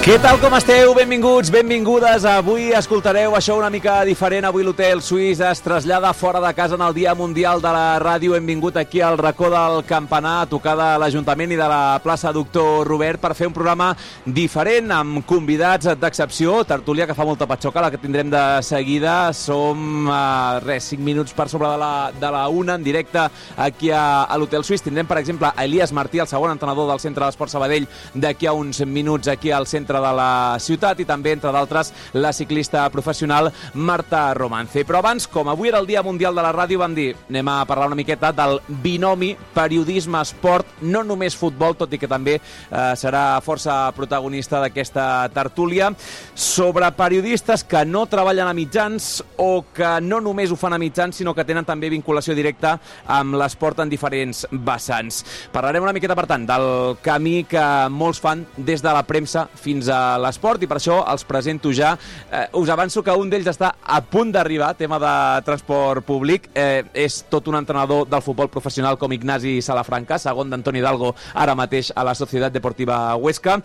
Què tal com esteu? Benvinguts, benvingudes. Avui escoltareu això una mica diferent. Avui l'Hotel Suís es trasllada fora de casa en el Dia Mundial de la Ràdio. Hem vingut aquí al racó del Campanar, a tocar de l'Ajuntament i de la plaça Doctor Robert per fer un programa diferent, amb convidats d'excepció. Tertúlia, que fa molta patxoca, la que tindrem de seguida. Som, uh, res, 5 minuts per sobre de la, de la una, en directe aquí a, a l'Hotel Suís. Tindrem, per exemple, Elias Martí, el segon entrenador del Centre d'Esport Sabadell, d'aquí a uns minuts aquí al centre de la ciutat i també, entre d'altres, la ciclista professional Marta Romance. Però abans, com avui era el Dia Mundial de la Ràdio, vam dir, anem a parlar una miqueta del binomi periodisme-esport, no només futbol, tot i que també eh, serà força protagonista d'aquesta tertúlia, sobre periodistes que no treballen a mitjans o que no només ho fan a mitjans, sinó que tenen també vinculació directa amb l'esport en diferents vessants. Parlarem una miqueta, per tant, del camí que molts fan des de la premsa fins fins a l'esport i per això els presento ja. Eh, us avanço que un d'ells està a punt d'arribar, tema de transport públic. Eh, és tot un entrenador del futbol professional com Ignasi Salafranca, segon d'Antoni Hidalgo ara mateix a la Societat Deportiva Huesca.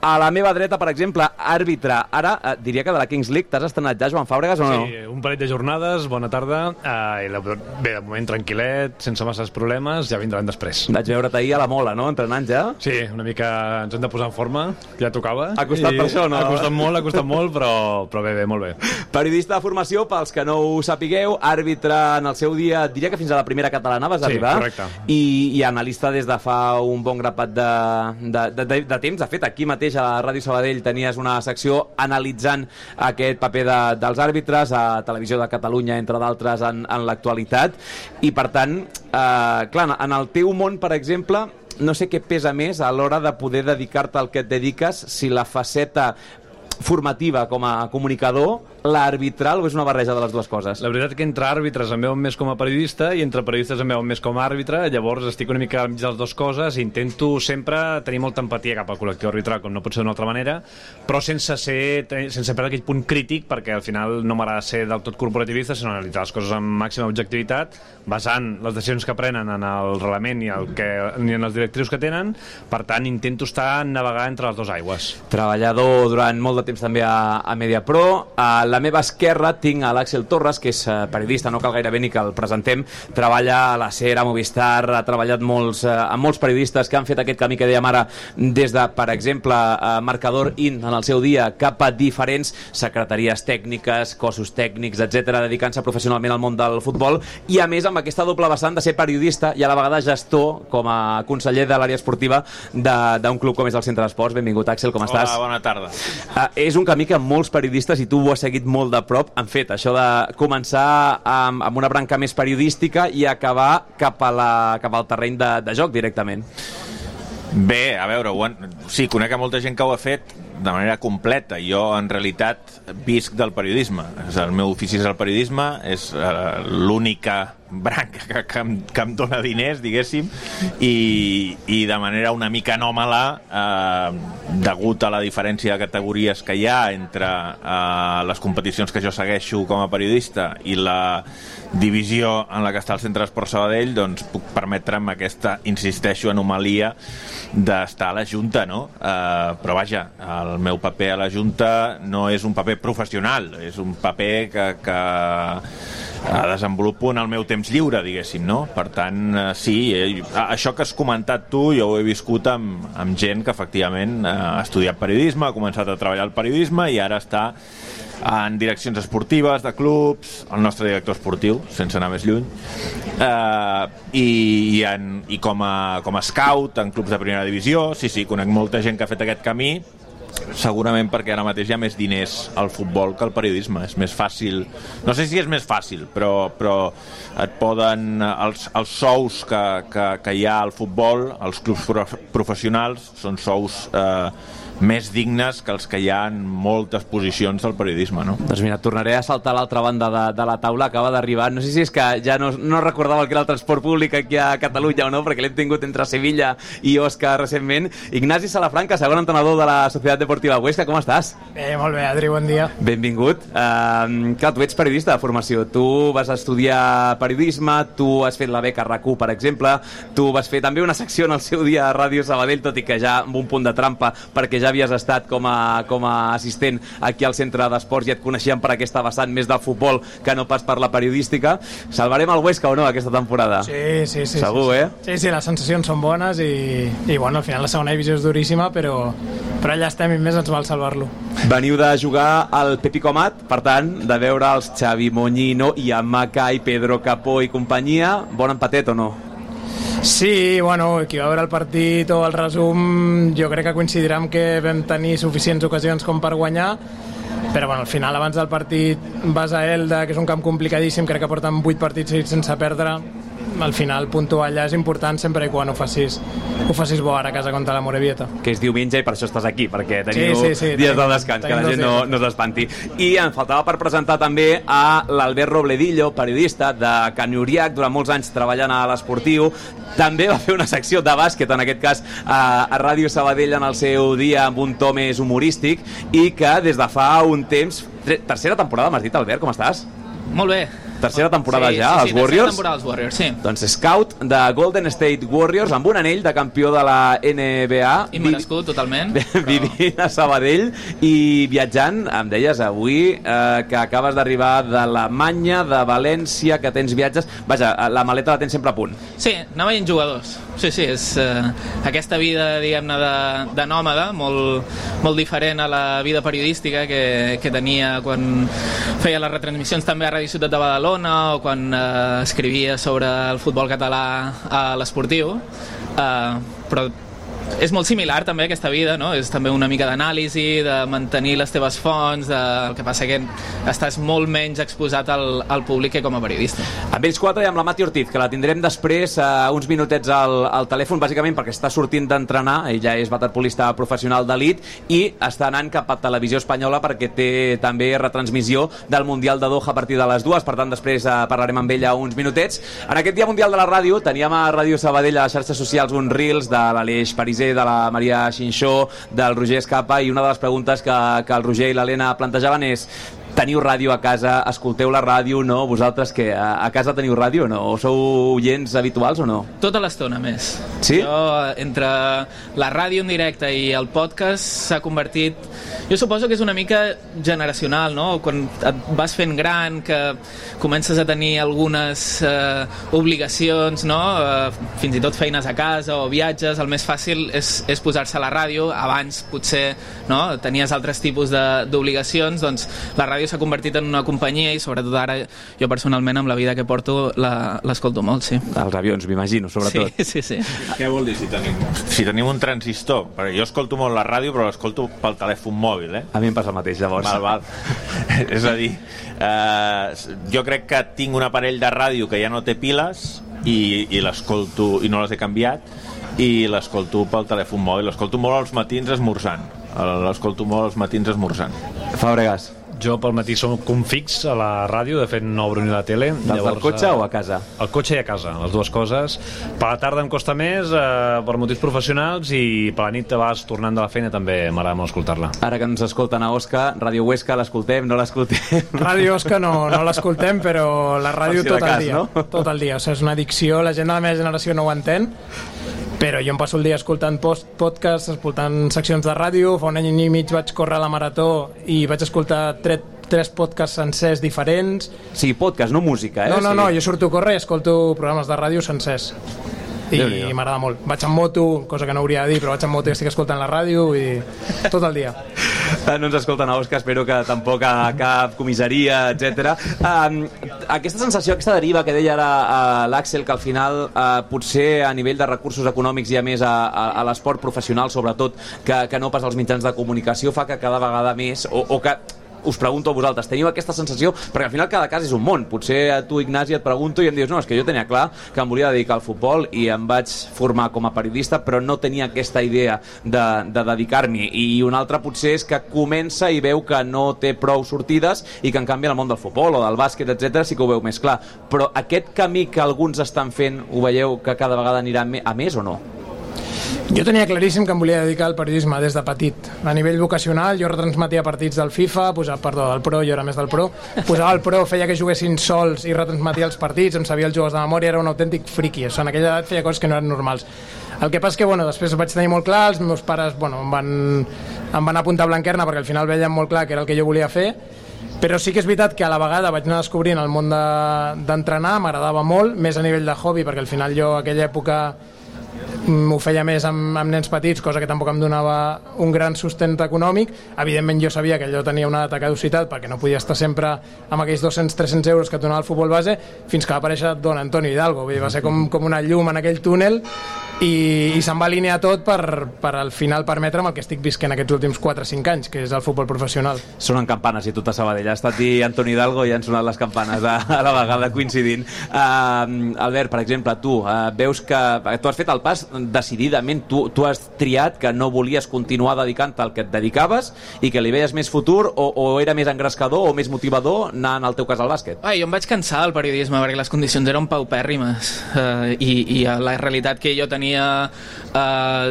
A la meva dreta, per exemple, àrbitre. Ara, eh, diria que de la Kings League t'has estrenat ja, Joan Fàbregas, o no? Sí, un parell de jornades, bona tarda. Eh, i la, bé, de moment tranquil·let, sense masses problemes, ja vindran després. Vaig veure't ahir a la Mola, no?, entrenant ja. Sí, una mica ens hem de posar en forma, ja tocava. Ha costat I per això, no? Ha costat molt, ha costat molt, però, però bé, bé, molt bé. Periodista de formació, pels que no ho sapigueu, àrbitre en el seu dia, diria que fins a la primera catalana vas sí, arribar. correcte. I, I analista des de fa un bon grapat de, de, de, de, de temps. De fet, aquí mateix a la Ràdio Sabadell tenies una secció analitzant aquest paper de, dels àrbitres a Televisió de Catalunya, entre d'altres, en, en l'actualitat. I, per tant, eh, clar, en el teu món, per exemple, no sé què pesa més a l'hora de poder dedicar-te al que et dediques, si la faceta formativa com a comunicador, l'arbitral o és una barreja de les dues coses? La veritat que entre àrbitres em veuen més com a periodista i entre periodistes em veuen més com a àrbitre, llavors estic una mica enmig de les dues coses i intento sempre tenir molta empatia cap al col·lectiu arbitral, com no pot ser d'una altra manera, però sense ser sense perdre aquell punt crític, perquè al final no m'agrada ser del tot corporativista, sinó analitzar les coses amb màxima objectivitat, basant les decisions que prenen en el reglament i, el que, i en les directrius que tenen, per tant intento estar navegant entre les dues aigües. Treballador durant molt de temps també a, a Mediapro, a la meva esquerra tinc a l'Àxel Torres, que és eh, periodista, no cal gairebé ni que el presentem, treballa a la SER, a Movistar, ha treballat molts, eh, amb molts periodistes que han fet aquest camí que dèiem ara des de, per exemple, eh, Marcador IN en el seu dia cap a diferents secretaries tècniques, cossos tècnics, etc dedicant-se professionalment al món del futbol i a més amb aquesta doble vessant de ser periodista i a la vegada gestor com a conseller de l'àrea esportiva d'un club com és el Centre d'Esports. Benvingut, Àxel, com estàs? Hola, bona tarda. Uh, és un camí que molts periodistes, i tu ho has seguit molt de prop, han fet, això de començar amb, amb una branca més periodística i acabar cap, a la, cap al terreny de, de joc directament. Bé, a veure, ho han... sí, conec a molta gent que ho ha fet de manera completa. Jo, en realitat, visc del periodisme. El meu ofici és el periodisme, és uh, l'única branca que, que, em, que em dona diners, diguéssim, i, i de manera una mica anòmala, eh, degut a la diferència de categories que hi ha entre eh, les competicions que jo segueixo com a periodista i la divisió en la que està el Centre d'Esport Sabadell, doncs puc permetre'm aquesta, insisteixo, anomalia d'estar a la Junta, no? Eh, però vaja, el meu paper a la Junta no és un paper professional, és un paper que, que desenvolupo en el meu temps lliure, diguéssim, no? Per tant, eh, sí, eh, això que has comentat tu, jo ho he viscut amb, amb gent que efectivament eh, ha estudiat periodisme, ha començat a treballar el periodisme i ara està en direccions esportives, de clubs, el nostre director esportiu, sense anar més lluny, eh, i, i, en, i com, a, com a scout en clubs de primera divisió, sí, sí, conec molta gent que ha fet aquest camí segurament perquè ara mateix hi ha més diners al futbol que al periodisme. És més fàcil, no sé si és més fàcil, però, però et poden, els, els sous que, que, que hi ha al futbol, als clubs professionals, són sous eh, més dignes que els que hi ha en moltes posicions del periodisme, no? Doncs mira, tornaré a saltar a l'altra banda de, de la taula, acaba d'arribar, no sé si és que ja no, no recordava el que era el transport públic aquí a Catalunya o no, perquè l'hem tingut entre Sevilla i Òscar recentment. Ignasi Salafranca, segon entrenador de la Societat Deportiva Huesca, com estàs? Eh, molt bé, Adri, bon dia. Benvingut. Uh, clar, tu ets periodista de formació, tu vas estudiar periodisme, tu has fet la beca RAC1, per exemple, tu vas fer també una secció en el seu dia a Ràdio Sabadell, tot i que ja amb un punt de trampa, perquè ja havies estat com a, com a assistent aquí al centre d'esports i et coneixíem per aquesta vessant més del futbol que no pas per la periodística. Salvarem el Huesca o no aquesta temporada? Sí, sí, sí. Segur, sí, sí. eh? Sí, sí, les sensacions són bones i, i bueno, al final la segona divisió és duríssima, però, però allà estem i més ens val salvar-lo. Veniu de jugar al Pepi Comat, per tant, de veure els Xavi Moñino, Yamaka i Pedro Capó i companyia. Bon empatet o no? Sí, bueno, qui va veure el partit o el resum. Jo crec que coincidirà amb que vam tenir suficients ocasions com per guanyar però bueno, al final abans del partit vas a Elda, que és un camp complicadíssim crec que porten 8 partits sense perdre al final puntuar allà és important sempre i quan ho facis, ho facis bo ara a casa contra la Morevieta. Que és diumenge i per això estàs aquí, perquè teniu sí, sí, sí, dies tenim, de descans, que la gent no, no s'espanti. I em faltava per presentar també a l'Albert Robledillo, periodista de Can Uriac, durant molts anys treballant a l'esportiu, també va fer una secció de bàsquet, en aquest cas a, a Ràdio Sabadell en el seu dia amb un to més humorístic i que des de fa un temps, tercera temporada m'has dit Albert, com estàs? Molt bé, tercera temporada sí, ja, sí, els sí, Warriors. temporada als Warriors, sí. Doncs scout de Golden State Warriors amb un anell de campió de la NBA. Immerescut, totalment. Però... Vivint a Sabadell i viatjant, em deies avui eh, que acabes d'arribar d'Alemanya, de València, que tens viatges... Vaja, la maleta la tens sempre a punt. Sí, anar veient jugadors. Sí, sí, és eh, aquesta vida, diguem-ne, de, de nòmada, molt, molt diferent a la vida periodística que, que tenia quan feia les retransmissions també a Ràdio Ciutat de Badalona o quan eh, escrivia sobre el futbol català a l'esportiu. Eh, però és molt similar també aquesta vida, no? És també una mica d'anàlisi, de mantenir les teves fonts, de... el que passa que estàs molt menys exposat al, al públic que com a periodista. Amb ells quatre i amb la Mati Ortiz, que la tindrem després eh, uns minutets al, al telèfon, bàsicament perquè està sortint d'entrenar, ella és waterpolista professional d'elit i està anant cap a Televisió Espanyola perquè té també retransmissió del Mundial de Doha a partir de les dues, per tant després eh, parlarem amb ella uns minutets. En aquest dia Mundial de la Ràdio teníem a Ràdio Sabadell a les xarxes socials uns reels de l'Aleix París de la Maria Xinxó, del Roger Escapa, i una de les preguntes que, que el Roger i l'Helena plantejaven és teniu ràdio a casa, escolteu la ràdio, no? Vosaltres que a, a casa teniu ràdio, no? O sou oients habituals o no? Tota l'estona més. Sí? Jo, entre la ràdio en directe i el podcast s'ha convertit... Jo suposo que és una mica generacional, no? Quan et vas fent gran, que comences a tenir algunes eh, obligacions, no? Eh, fins i tot feines a casa o viatges, el més fàcil és, és posar-se a la ràdio. Abans potser no? tenies altres tipus d'obligacions, doncs la ràdio s'ha convertit en una companyia i sobretot ara jo personalment amb la vida que porto l'escolto molt, sí. Els avions, m'imagino, sobretot. Sí, sí, sí. Què vol dir si tenim, si tenim un transistor? Perquè jo escolto molt la ràdio, però l'escolto pel telèfon mòbil, eh? A mi em passa el mateix, llavors. Val, val. És a dir, eh, jo crec que tinc un aparell de ràdio que ja no té piles i, i l'escolto, i no les he canviat, i l'escolto pel telèfon mòbil. L'escolto molt als matins esmorzant. L'escolto molt als matins esmorzant. Fàbregas. Jo pel matí som com fix a la ràdio, de fet no obro ni la tele. Des del cotxe eh, o a casa? Al cotxe i a casa, les dues coses. Per la tarda em costa més, eh, per motius professionals, i per la nit, a vegades, tornant de la feina, també m'agrada molt escoltar-la. Ara que ens escolten a Òscar, Ràdio Huesca, l'escoltem, no l'escoltem? Ràdio Osca no, no l'escoltem, però la ràdio si tot cas, el dia. no? Tot el dia. O sigui, és una addicció, la gent de la meva generació no ho entén, però jo em passo el dia escoltant post podcasts, escoltant seccions de ràdio, fa un any i mig vaig córrer a la Marató i vaig escoltar tres, tres podcasts sencers diferents. Sí, podcast, no música, eh? No, no, sí. no, jo surto a córrer i escolto programes de ràdio sencers. I m'agrada molt. Vaig en moto, cosa que no hauria de dir, però vaig en moto i estic escoltant la ràdio i tot el dia. Eh, no ens escolta nous, que espero que tampoc a cap comissaria, etc. Um, aquesta sensació, aquesta deriva que deia ara uh, l'Àxel, que al final uh, potser a nivell de recursos econòmics hi ha més a, a, a l'esport professional, sobretot, que, que no pas als mitjans de comunicació, fa que cada vegada més, o, o que us pregunto a vosaltres, teniu aquesta sensació? Perquè al final cada cas és un món. Potser a tu, Ignasi, et pregunto i em dius no, és que jo tenia clar que em volia dedicar al futbol i em vaig formar com a periodista, però no tenia aquesta idea de, de dedicar-m'hi. I un altre potser és que comença i veu que no té prou sortides i que en canvi el món del futbol o del bàsquet, etc sí que ho veu més clar. Però aquest camí que alguns estan fent, ho veieu que cada vegada anirà a més o no? Jo tenia claríssim que em volia dedicar al periodisme des de petit. A nivell vocacional, jo retransmetia partits del FIFA, posava, perdó, del Pro, jo era més del Pro, posava el Pro, feia que juguessin sols i retransmetia els partits, em sabia els jugadors de memòria, era un autèntic friqui. O en aquella edat feia coses que no eren normals. El que passa que, bueno, després vaig tenir molt clar, els meus pares, bueno, em van, em van apuntar a Blanquerna perquè al final veien molt clar que era el que jo volia fer, però sí que és veritat que a la vegada vaig anar descobrint el món d'entrenar, de, m'agradava molt, més a nivell de hobby, perquè al final jo aquella època m'ho feia més amb, amb nens petits, cosa que tampoc em donava un gran sustent econòmic. Evidentment jo sabia que allò tenia una data caducitat perquè no podia estar sempre amb aquells 200-300 euros que et donava el futbol base fins que va aparèixer Don Antonio Hidalgo. Vull dir, va ser com, com una llum en aquell túnel i, i se'n va alinear tot per, per al final permetre'm el que estic visquent aquests últims 4 o 5 anys, que és el futbol professional. Sonen campanes i tot a Sabadell. Ha estat i Antoni Hidalgo i han sonat les campanes a, a la vegada coincidint. Uh, Albert, per exemple, tu uh, veus que tu has fet el pas decididament, tu, tu has triat que no volies continuar dedicant-te al que et dedicaves i que li veies més futur o, o era més engrescador o més motivador anar en el teu cas al bàsquet? Ah, jo em vaig cansar del periodisme perquè les condicions eren paupèrrimes uh, i, i la realitat que jo tenia eh,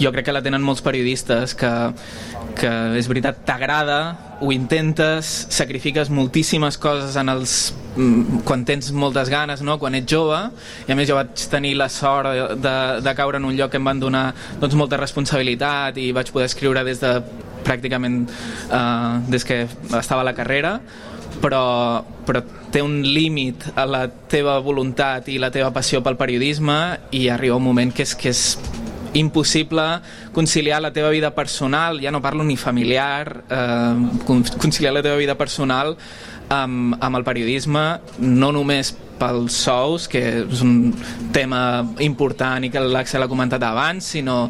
jo crec que la tenen molts periodistes que, que és veritat, t'agrada ho intentes, sacrifiques moltíssimes coses en els, mm, quan tens moltes ganes, no? quan ets jove, i a més jo vaig tenir la sort de, de caure en un lloc que em van donar doncs, molta responsabilitat i vaig poder escriure des de pràcticament eh, des que estava a la carrera, però, però té un límit a la teva voluntat i la teva passió pel periodisme i arriba un moment que és, que és impossible conciliar la teva vida personal, ja no parlo ni familiar, eh, conciliar la teva vida personal amb, amb el periodisme, no només pels sous, que és un tema important i que l'Axel ha comentat abans, sinó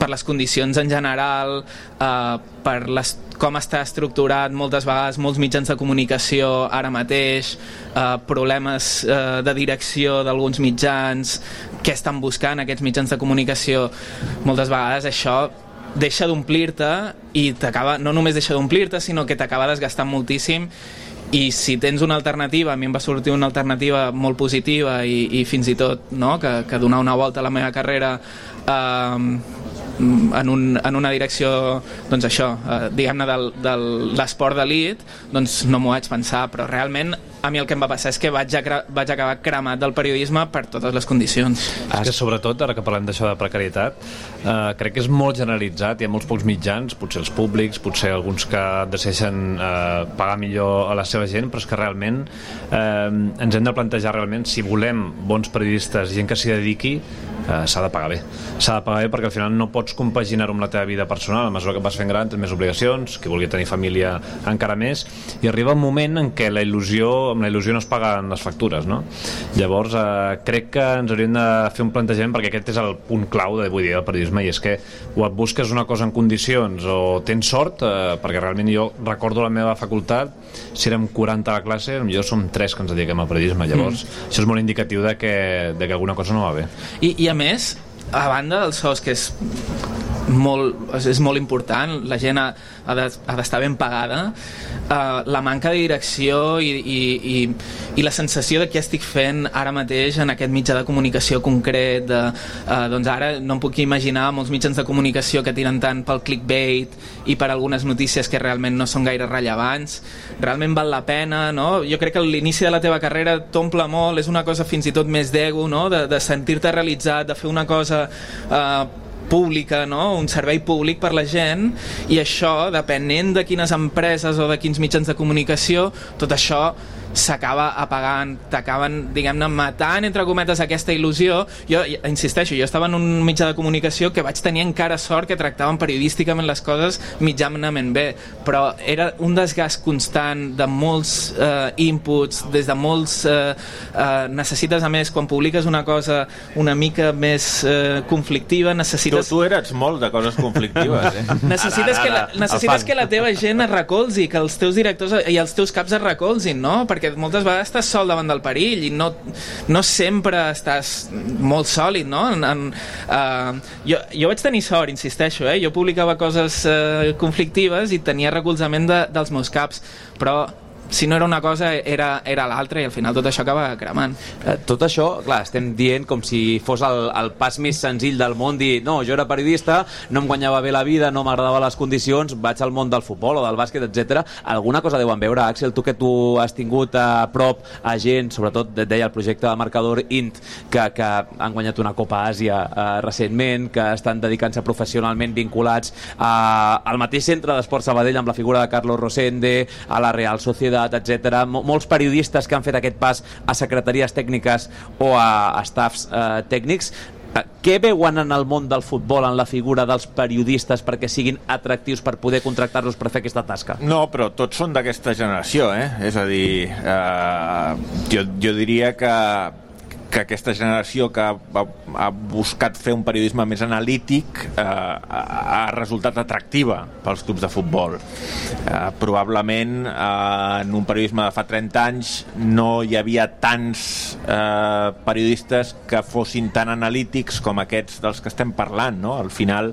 per les condicions en general, eh, per les, com està estructurat moltes vegades molts mitjans de comunicació ara mateix, eh, problemes eh, de direcció d'alguns mitjans, què estan buscant aquests mitjans de comunicació, moltes vegades això deixa d'omplir-te i t'acaba, no només deixa d'omplir-te, sinó que t'acaba desgastant moltíssim. I si tens una alternativa, a mi em va sortir una alternativa molt positiva i, i fins i tot no, que, que donar una volta a la meva carrera eh, en, un, en una direcció doncs això, eh, diguem-ne de, de l'esport d'elit doncs no m'ho vaig pensar, però realment a mi el que em va passar és que vaig, vaig acabar cremat del periodisme per totes les condicions. És que sobretot, ara que parlem d'això de precarietat, eh, crec que és molt generalitzat, hi ha molts pocs mitjans, potser els públics, potser alguns que decideixen eh, pagar millor a la seva gent, però és que realment eh, ens hem de plantejar realment si volem bons periodistes, gent que s'hi dediqui, eh, s'ha de pagar bé. S'ha de pagar bé perquè al final no pots compaginar-ho amb la teva vida personal, a mesura que vas fent gran tens més obligacions, qui vulgui tenir família encara més, i arriba un moment en què la il·lusió amb la il·lusió no es paguen les factures, no? Llavors, eh, crec que ens hauríem de fer un plantejament perquè aquest és el punt clau de, vull dir, del periodisme i és que o et busques una cosa en condicions o tens sort, eh, perquè realment jo recordo la meva facultat, si érem 40 a la classe, jo som 3 que ens dediquem al periodisme, llavors mm. això és molt indicatiu de que, de que alguna cosa no va bé. I, i a més, a banda dels sous que és molt, és molt important, la gent ha, ha d'estar ben pagada, uh, la manca de direcció i, i, i, i la sensació de què estic fent ara mateix en aquest mitjà de comunicació concret, de, uh, doncs ara no em puc imaginar molts mitjans de comunicació que tiren tant pel clickbait i per algunes notícies que realment no són gaire rellevants, realment val la pena, no? Jo crec que l'inici de la teva carrera t'omple molt, és una cosa fins i tot més d'ego, no? de, de sentir-te realitzat, de fer una cosa eh, pública, no? un servei públic per la gent i això, depenent de quines empreses o de quins mitjans de comunicació, tot això s'acaba apagant, t'acaben, diguem-ne, matant, entre cometes, aquesta il·lusió. Jo, insisteixo, jo estava en un mitjà de comunicació que vaig tenir encara sort que tractaven periodísticament les coses mitjanament bé, però era un desgast constant de molts eh, inputs, des de molts... Eh, eh, necessites, a més, quan publiques una cosa una mica més eh, conflictiva, necessites... Tu, tu eres molt de coses conflictives, eh? necessites, ara, que, la, ara, necessites que la teva gent es recolzi, que els teus directors i els teus caps es recolzin, no? Perquè moltes vegades estàs sol davant del perill i no, no sempre estàs molt sòlid, no? En, en, uh, jo, jo vaig tenir sort, insisteixo, eh? Jo publicava coses uh, conflictives i tenia recolzament de, dels meus caps, però si no era una cosa era, era l'altra i al final tot això acaba cremant. Eh, tot això, clar, estem dient com si fos el, el pas més senzill del món dir, no, jo era periodista, no em guanyava bé la vida, no m'agradava les condicions, vaig al món del futbol o del bàsquet, etc. Alguna cosa deuen veure, Axel, tu que tu has tingut a prop a gent, sobretot deia el projecte de marcador INT, que, que han guanyat una Copa Àsia eh, recentment, que estan dedicant-se professionalment vinculats a, al mateix centre d'esport Sabadell amb la figura de Carlos Rosende, a la Real Sociedad Ciutat, etc. Molts periodistes que han fet aquest pas a secretaries tècniques o a, a staffs eh, tècnics eh, què veuen en el món del futbol en la figura dels periodistes perquè siguin atractius per poder contractar-los per fer aquesta tasca? No, però tots són d'aquesta generació, eh? És a dir, eh, jo, jo diria que que aquesta generació que ha, ha buscat fer un periodisme més analític eh, ha resultat atractiva pels clubs de futbol. Eh, probablement eh, en un periodisme de fa 30 anys no hi havia tants eh, periodistes que fossin tan analítics com aquests dels que estem parlant. No? Al final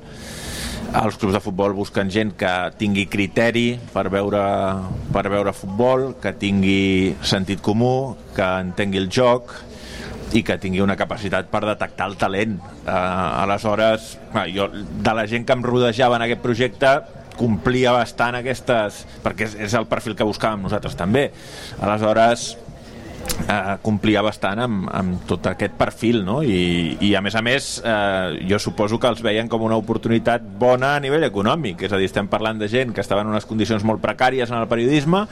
els clubs de futbol busquen gent que tingui criteri per veure, per veure futbol, que tingui sentit comú, que entengui el joc, i que tingui una capacitat per detectar el talent. Uh, aleshores, jo, de la gent que em rodejava en aquest projecte, complia bastant aquestes... perquè és, és el perfil que buscàvem nosaltres també. Aleshores, eh, complia bastant amb, amb tot aquest perfil no? I, i a més a més eh, jo suposo que els veien com una oportunitat bona a nivell econòmic és a dir, estem parlant de gent que estava en unes condicions molt precàries en el periodisme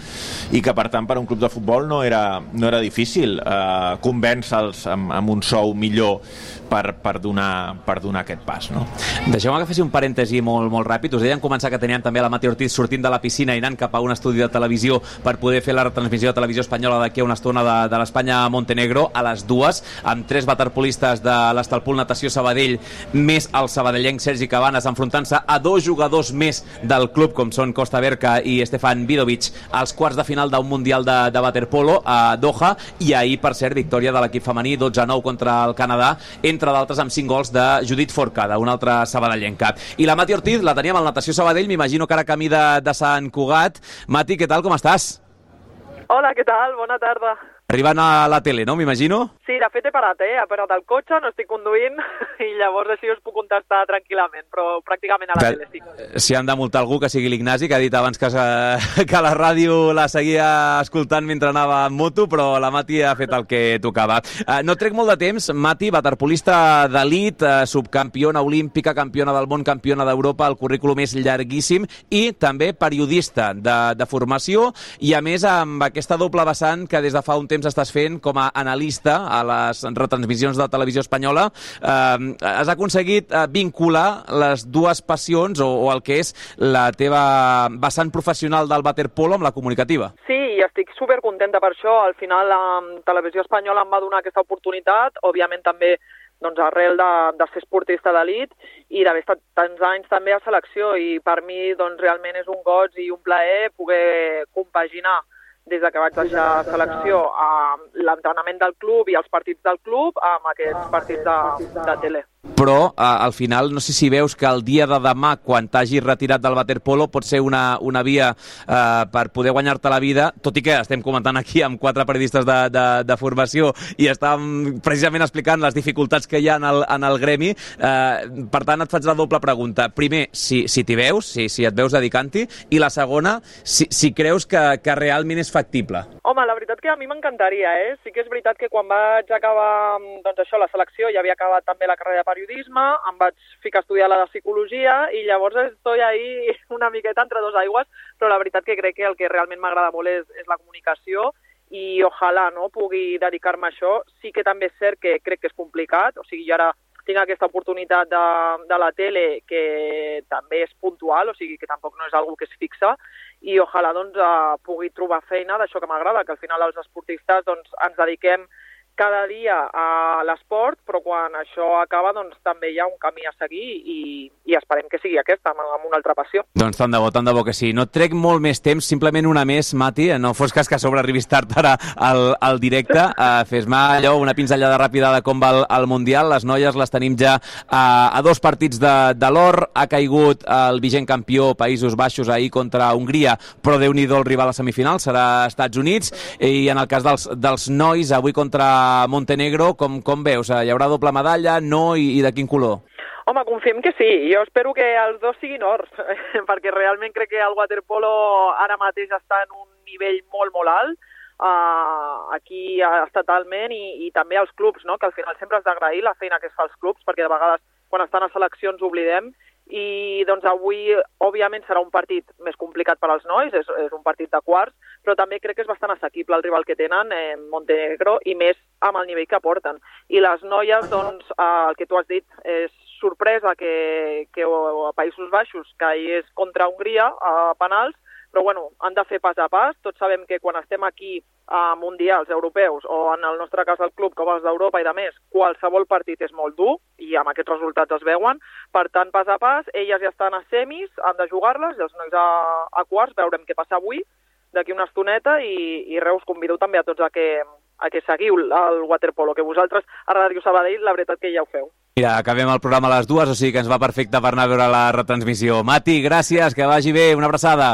i que per tant per un club de futbol no era, no era difícil eh, convèncer-los amb, amb un sou millor per, per, donar, per donar aquest pas. No? Deixeu-me que faci un parèntesi molt, molt ràpid. Us deien començar que teníem també la Mati Ortiz sortint de la piscina i anant cap a un estudi de televisió per poder fer la retransmissió de televisió espanyola d'aquí a una estona de, de l'Espanya-Montenegro a les dues, amb tres waterpolistes de l'Estalpul Natació Sabadell, més el sabadellenc Sergi Cabanes, enfrontant-se a dos jugadors més del club, com són Costa Berca i Stefan Vidovic, als quarts de final d'un Mundial de, de Waterpolo a Doha, i ahir, per cert, victòria de l'equip femení, 12-9 contra el Canadà, entre d'altres amb 5 gols de Judit Forcada, una altra sabadellenca. I la Mati Ortiz la teníem al Natació Sabadell, m'imagino que ara camí de, de Sant Cugat. Mati, què tal, com estàs? Hola, què tal? Bona tarda. Arribant a la tele, no? M'imagino? Sí, de fet he parat, eh? He parat el cotxe, no estic conduint i llavors així us puc contestar tranquil·lament, però pràcticament a la Però, tele sí. Eh, si han de multar algú que sigui l'Ignasi, que ha dit abans que, que la ràdio la seguia escoltant mentre anava en moto, però la Mati ha fet el que tocava. Uh, no trec molt de temps, Mati, waterpolista d'elit, uh, subcampiona olímpica, campiona del món, campiona d'Europa, el currículum és llarguíssim, i també periodista de, de formació, i a més amb aquesta doble vessant que des de fa un temps temps estàs fent com a analista a les retransmissions de televisió espanyola, eh, has aconseguit eh, vincular les dues passions o, o el que és la teva vessant professional del waterpolo amb la comunicativa. Sí, i estic supercontenta per això. Al final, la televisió espanyola em va donar aquesta oportunitat, òbviament també doncs, arrel de, de ser esportista d'elit i d'haver estat tants anys també a selecció i per mi doncs, realment és un goig i un plaer poder compaginar des de que vaig deixar selecció a l'entrenament del club i els partits del club amb aquests partits de, de tele però eh, al final no sé si veus que el dia de demà, quan t'hagis retirat del waterpolo, pot ser una, una via eh, per poder guanyar-te la vida, tot i que estem comentant aquí amb quatre periodistes de, de, de formació i estàvem precisament explicant les dificultats que hi ha en el, en el gremi. Eh, per tant, et faig la doble pregunta. Primer, si, si t'hi veus, si, si et veus dedicant-hi, i la segona, si, si creus que, que realment és factible. Home, la veritat que a mi m'encantaria, eh? Sí que és veritat que quan vaig acabar, doncs això, la selecció, ja havia acabat també la carrera de periodisme, em vaig ficar a estudiar la de psicologia i llavors estoy ahí una miqueta entre dos aigües, però la veritat que crec que el que realment m'agrada molt és, és la comunicació i ojalà no, pugui dedicar-me a això. Sí que també és cert que crec que és complicat, o sigui, jo ara tinc aquesta oportunitat de, de la tele que també és puntual, o sigui que tampoc no és algo que es fixa, i ojalà doncs, eh, pugui trobar feina d'això que m'agrada, que al final els esportistes doncs, ens dediquem cada dia a l'esport, però quan això acaba doncs, també hi ha un camí a seguir i, i esperem que sigui aquesta, amb, amb una altra passió. Doncs tant de bo, tant de bo que sí. No trec molt més temps, simplement una més, Mati, no fos cas que a sobre arribis tard ara al, al directe. Uh, Fes-me allò, una pinzellada ràpida de com va el, el Mundial. Les noies les tenim ja uh, a dos partits de, de l'or. Ha caigut el vigent campió Països Baixos ahir contra Hongria, però déu nhi el rival a semifinal serà Estats Units. I en el cas dels, dels nois, avui contra Montenegro, com, com veus? Hi haurà doble medalla, no, i, i de quin color? Home, confiem que sí. Jo espero que els dos siguin ors, perquè realment crec que el waterpolo ara mateix està en un nivell molt, molt alt, uh, aquí estatalment i, i també als clubs, no? que al final sempre has d'agrair la feina que es fa als clubs, perquè de vegades quan estan a seleccions oblidem, i doncs avui, òbviament, serà un partit més complicat per als nois, és, és un partit de quarts, però també crec que és bastant assequible el rival que tenen, eh, Montenegro, i més amb el nivell que porten. I les noies, doncs, eh, el que tu has dit, és sorpresa que, que a Països Baixos caigués contra Hongria a penals, però bueno, han de fer pas a pas. Tots sabem que quan estem aquí a mundials europeus o en el nostre cas al club com els d'Europa i de més, qualsevol partit és molt dur i amb aquests resultats es veuen. Per tant, pas a pas, elles ja estan a semis, han de jugar-les, i els nois a, a quarts, veurem què passa avui, d'aquí una estoneta, i, i res, us convido també a tots a que, a que seguiu el waterpolo, que vosaltres a Ràdio Sabadell la veritat que ja ho feu. Mira, acabem el programa a les dues, o sigui que ens va perfecte per anar a veure la retransmissió. Mati, gràcies, que vagi bé, una abraçada.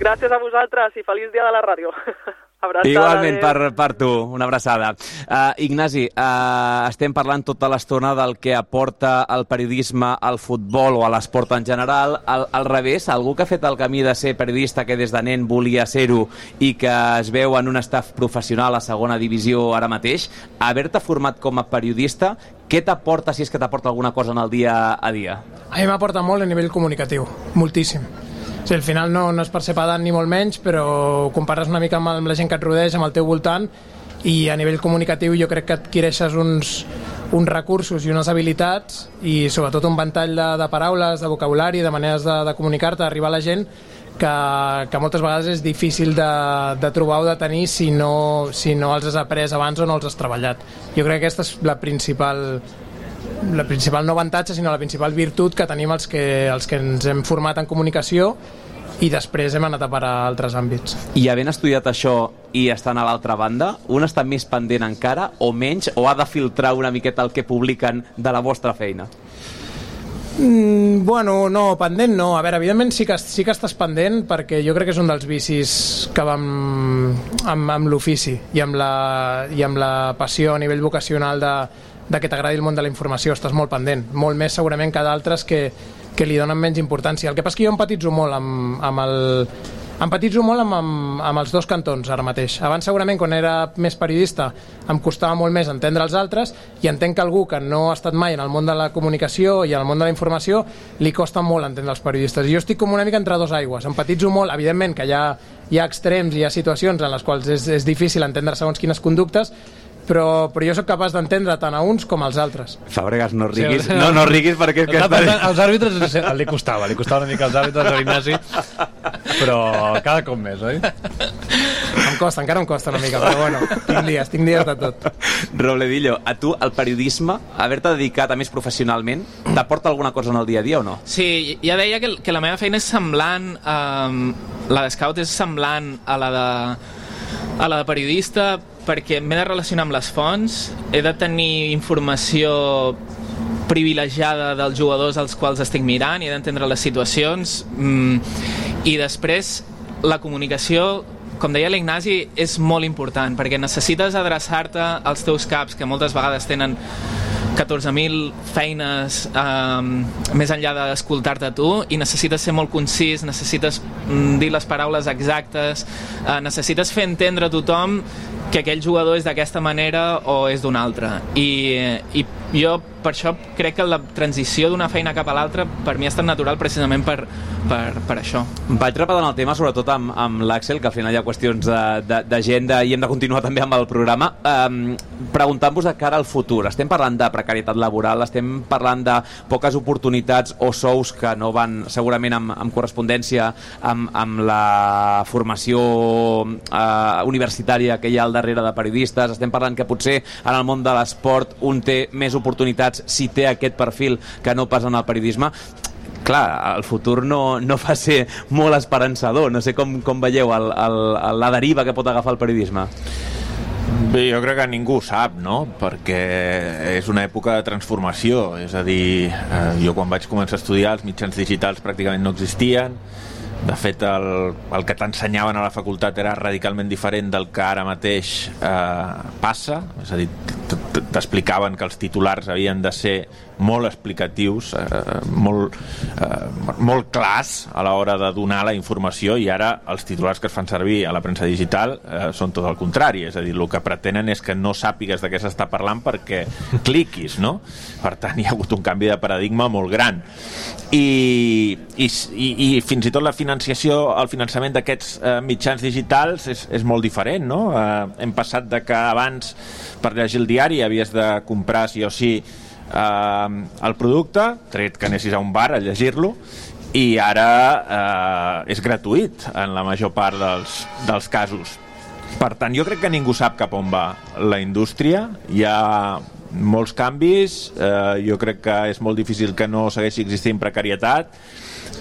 Gràcies a vosaltres i feliç dia de la ràdio. Abraçada, Igualment per, per tu, una abraçada. Uh, Ignasi, uh, estem parlant tota l'estona del que aporta el periodisme al futbol o a l'esport en general. Al, al revés, algú que ha fet el camí de ser periodista que des de nen volia ser-ho i que es veu en un staff professional a segona divisió ara mateix, haver-te format com a periodista, què t'aporta, si és que t'aporta alguna cosa en el dia a dia? A mi m'aporta molt a nivell comunicatiu, moltíssim Sí, al final no, no és per ser pedant ni molt menys, però compares una mica amb, la gent que et rodeja, amb el teu voltant, i a nivell comunicatiu jo crec que adquireixes uns, uns recursos i unes habilitats i sobretot un ventall de, de paraules, de vocabulari, de maneres de, de comunicar-te, d'arribar a la gent que, que moltes vegades és difícil de, de trobar o de tenir si no, si no els has après abans o no els has treballat. Jo crec que aquesta és la principal la principal no avantatge, sinó la principal virtut que tenim els que, els que ens hem format en comunicació i després hem anat a parar a altres àmbits. I havent estudiat això i estant a l'altra banda, un està més pendent encara o menys o ha de filtrar una miqueta el que publiquen de la vostra feina? Mm, bueno, no, pendent no. A veure, evidentment sí que, sí que estàs pendent perquè jo crec que és un dels vicis que vam amb, amb l'ofici i, amb la, i amb la passió a nivell vocacional de, de que t'agradi el món de la informació, estàs molt pendent, molt més segurament que d'altres que, que li donen menys importància. El que passa que jo empatitzo molt amb, amb el, empatitzo molt amb, amb, amb els dos cantons ara mateix. Abans segurament quan era més periodista em costava molt més entendre els altres i entenc que algú que no ha estat mai en el món de la comunicació i en el món de la informació li costa molt entendre els periodistes. I jo estic com una mica entre dos aigües. Empatitzo molt, evidentment que hi ha, hi ha extrems, hi ha situacions en les quals és, és difícil entendre segons quines conductes, però, però jo sóc capaç d'entendre tant a uns com als altres. Fàbregas, no riguis, sí, no, no riguis perquè... Que està... Els àrbitres li costava, li costava una mica als àrbitres a l'Ignasi, però cada cop més, oi? Em costa, encara em costa una mica, però bueno, tinc dies, tinc dies de tot. Robledillo, a tu el periodisme, haver-te dedicat a més professionalment, t'aporta alguna cosa en el dia a dia o no? Sí, ja deia que, que la meva feina és semblant, eh, la de scout és semblant a la de, a la de periodista, perquè m'he de relacionar amb les fonts, he de tenir informació privilegiada dels jugadors als quals estic mirant i he d'entendre les situacions mm, i després la comunicació com deia l'Ignasi, és molt important perquè necessites adreçar-te als teus caps que moltes vegades tenen 14.000 feines um, més enllà d'escoltar-te tu i necessites ser molt concís, necessites mm, dir les paraules exactes, uh, necessites fer entendre a tothom que aquell jugador és d'aquesta manera o és d'una altra. I, I jo per això crec que la transició d'una feina cap a l'altra per mi ha estat natural precisament per, per, per això. Vaig repetant el tema, sobretot amb, amb l'Àxel, que al final ha qüestions d'agenda i hem de continuar també amb el programa. Um, Preguntant-vos de cara al futur, estem parlant de precarietat laboral, estem parlant de poques oportunitats o sous que no van segurament amb, amb correspondència amb, amb la formació uh, universitària que hi ha al darrere de periodistes, estem parlant que potser en el món de l'esport un té més oportunitats si té aquest perfil que no pas en el periodisme clar, el futur no, no fa ser molt esperançador. No sé com, com veieu el, el, la deriva que pot agafar el periodisme. Bé, jo crec que ningú sap, no? Perquè és una època de transformació. És a dir, eh, jo quan vaig començar a estudiar els mitjans digitals pràcticament no existien. De fet, el, el que t'ensenyaven a la facultat era radicalment diferent del que ara mateix eh, passa. És a dir, t'explicaven que els titulars havien de ser molt explicatius, eh, molt, eh, molt clars a l'hora de donar la informació i ara els titulars que es fan servir a la premsa digital eh, són tot el contrari, és a dir, el que pretenen és que no sàpigues de què s'està parlant perquè cliquis, no? Per tant, hi ha hagut un canvi de paradigma molt gran. I, i, i, i fins i tot la financiació, el finançament d'aquests eh, mitjans digitals és, és molt diferent, no? Eh, hem passat de que abans per llegir el diari havies de comprar sí o sí eh, el producte, tret que anessis a un bar a llegir-lo, i ara eh, és gratuït en la major part dels, dels casos. Per tant, jo crec que ningú sap cap on va la indústria. Hi ha molts canvis, eh, jo crec que és molt difícil que no segueixi existint precarietat,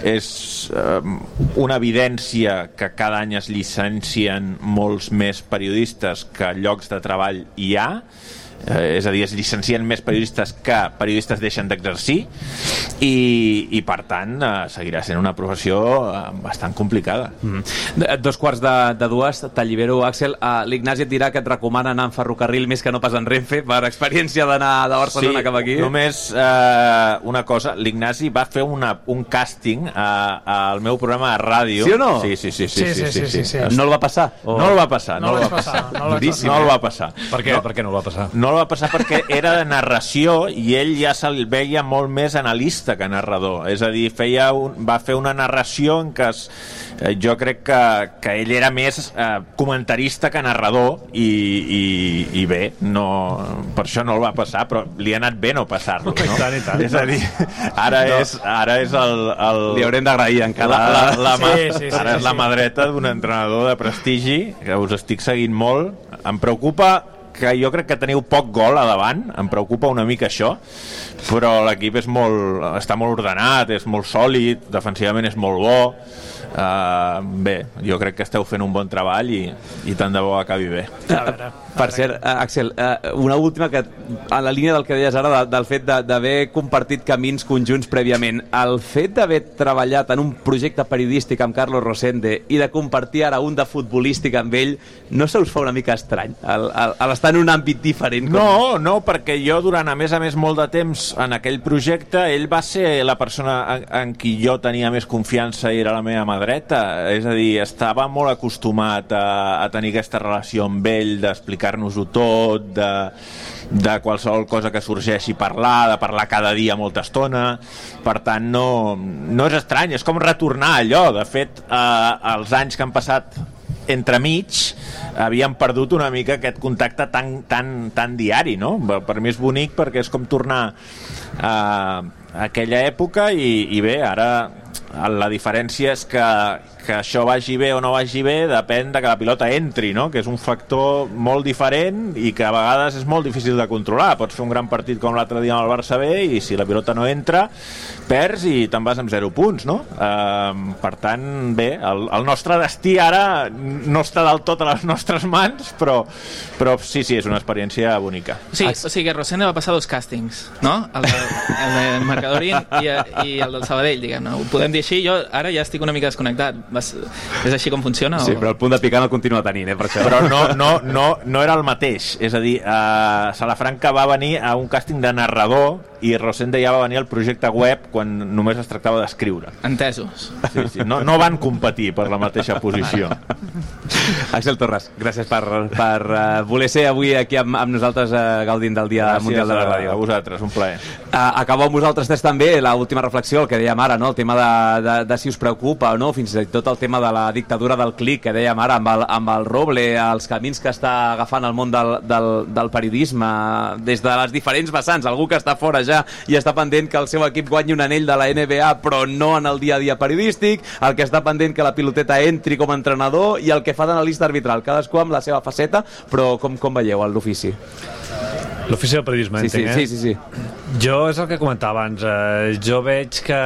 és eh, una evidència que cada any es llicencien molts més periodistes que llocs de treball hi ha, eh, és a dir, es llicencien més periodistes que periodistes deixen d'exercir i, i per tant eh, seguirà sent una professió eh, bastant complicada. Mm. -hmm. Dos quarts de, de dues, t'allibero Axel, uh, l'Ignasi et dirà que et recomana anar en ferrocarril més que no pas en Renfe per experiència d'anar de Barcelona sí, cap aquí. només eh, una cosa, l'Ignasi va fer una, un càsting eh, al meu programa de ràdio. Sí o no? Sí, sí, sí. sí, sí, sí, sí, sí, sí, sí. No el va passar? O... No el va passar. No, no el va passar. passar. No, no el va passar. Per què no, per què no el va passar? No el va passar perquè era de narració i ell ja se'l veia molt més analista que narrador. És a dir, feia un, va fer una narració en què es, eh, jo crec que, que ell era més eh, comentarista que narrador i, i, i bé, no, per això no el va passar, però li ha anat bé no passar-lo. No? I tant, i tant. És a dir, ara, no. és, ara és el... el Li haurem d'agrair encara. la, la, la, mà, Sí, sí, sí, ara és sí. la mà dreta d'un entrenador de prestigi que us estic seguint molt. Em preocupa que jo crec que teniu poc gol a davant, em preocupa una mica això, però l'equip és molt, està molt ordenat, és molt sòlid, defensivament és molt bo, Uh, bé, jo crec que esteu fent un bon treball i, i tant de bo acabi bé. A veure, Per cert, eh, Axel, eh, una última que, a la línia del que deies ara, de, del fet de- d'haver compartit camins conjunts prèviament, el fet d'haver treballat en un projecte periodístic amb Carlos Rosende i de compartir ara un de futbolístic amb ell, no se us fa una mica estrany el- el- el estar en un àmbit diferent? Com... No, no, perquè jo durant, a més a més, molt de temps en aquell projecte, ell va ser la persona en, en qui jo tenia més confiança i era la meva mà dreta. És a dir, estava molt acostumat a, a tenir aquesta relació amb ell, d'explicar-nos-ho tot, de, de qualsevol cosa que sorgeixi parlar, de parlar cada dia molta estona. Per tant, no, no és estrany, és com retornar allò. De fet, eh, els anys que han passat entremig havíem perdut una mica aquest contacte tan, tan, tan diari, no? Per mi és bonic perquè és com tornar a, a aquella època i, i bé, ara la diferència és que, que això vagi bé o no vagi bé depèn de que la pilota entri, no? que és un factor molt diferent i que a vegades és molt difícil de controlar. Pots fer un gran partit com l'altre dia amb el Barça B i si la pilota no entra, perds i te'n vas amb 0 punts. No? Uh, per tant, bé, el, el nostre destí ara no està del tot a les nostres mans, però, però sí, sí, és una experiència bonica. Sí, o sigui que Rosende va passar dos càstings, no? El de, el de Mercadorin i, i el del Sabadell, diguem-ne. Ho podem dir així, jo ara ja estic una mica desconnectat. Vas, és així com funciona? Sí, o... però el punt de picant el continua tenint, eh, per això. Però no, no, no, no era el mateix. És a dir, uh, Salafranca va venir a un càsting de narrador i Rosende ja va venir al projecte web quan només es tractava d'escriure. Entesos. Sí, sí. No, no van competir per la mateixa posició. Axel Torres, gràcies per, per uh, voler ser avui aquí amb, amb nosaltres uh, gaudint del Dia Gràcies Mundial de la a, Ràdio. a vosaltres, un plaer. Uh, acabeu amb vosaltres tres també l'última reflexió, el que dèiem ara, no? el tema de, de, de si us preocupa o no, fins i tot el tema de la dictadura del clic que dèiem ara amb el, amb el Roble, els camins que està agafant el món del, del, del periodisme des de les diferents vessants, algú que està fora ja i està pendent que el seu equip guanyi un anell de la NBA però no en el dia a dia periodístic, el que està pendent que la piloteta entri com a entrenador i el que fa d'analista arbitral, cadascú amb la seva faceta, però com, com veieu l'ofici? L'ofici del periodisme, Sí, sí, entenc, sí, eh? sí, sí. Jo és el que comentava abans. Eh, jo veig que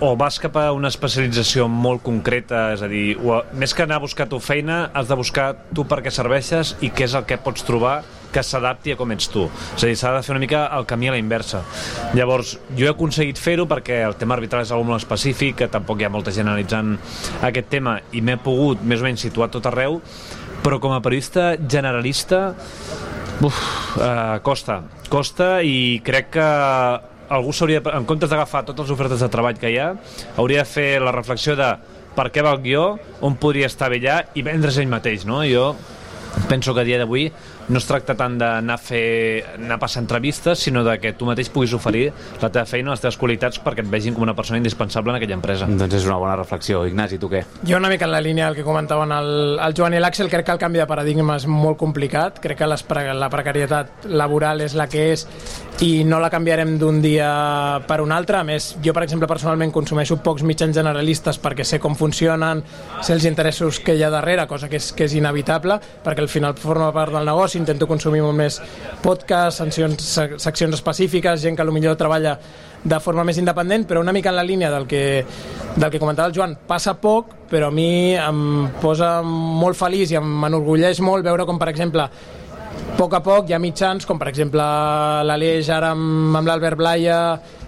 o vas cap a una especialització molt concreta, és a dir, o, més que anar a buscar tu feina, has de buscar tu per què serveixes i què és el que pots trobar que s'adapti a com ets tu. És a dir, s'ha de fer una mica el camí a la inversa. Llavors, jo he aconseguit fer-ho perquè el tema arbitral és molt específic, que tampoc hi ha molta gent analitzant aquest tema, i m'he pogut més o menys situar tot arreu, però com a periodista generalista Uf, uh, costa, costa i crec que algú s'hauria, en comptes d'agafar totes les ofertes de treball que hi ha, hauria de fer la reflexió de per què va el guió, on podria estar bé allà i vendre's ell mateix, no? Jo penso que a dia d'avui no es tracta tant d'anar a fer anar a passar entrevistes, sinó de que tu mateix puguis oferir la teva feina, les teves qualitats perquè et vegin com una persona indispensable en aquella empresa. Doncs és una bona reflexió. Ignasi, tu què? Jo una mica en la línia del que comentaven el, el Joan i l'Àxel, crec que el canvi de paradigma és molt complicat, crec que les, pre- la precarietat laboral és la que és i no la canviarem d'un dia per un altre. A més, jo, per exemple, personalment consumeixo pocs mitjans generalistes perquè sé com funcionen, sé els interessos que hi ha darrere, cosa que és, que és inevitable, perquè al final forma part del negoci, intento consumir molt més podcasts, seccions, sec- seccions específiques, gent que millor treballa de forma més independent, però una mica en la línia del que, del que comentava el Joan, passa poc, però a mi em posa molt feliç i m'enorgulleix molt veure com, per exemple, a poc a poc hi ha mitjans, com per exemple l'Aleix ara amb, amb l'Albert Blaia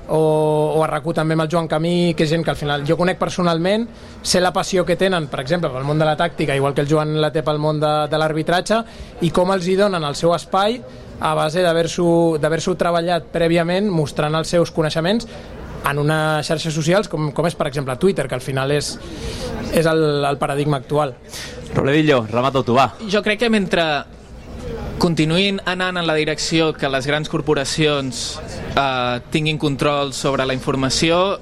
o, o a RAC1 també amb el Joan Camí, que és gent que al final jo conec personalment, sé la passió que tenen, per exemple, pel món de la tàctica, igual que el Joan la té pel món de, de l'arbitratge, i com els hi donen el seu espai a base d'haver-s'ho d'haver-s'ho treballat prèviament, mostrant els seus coneixements en unes xarxes socials com, com és, per exemple, Twitter, que al final és, és el, el paradigma actual. Robledillo, remata tu, va. Jo crec que mentre continuïn anant en la direcció que les grans corporacions eh, tinguin control sobre la informació,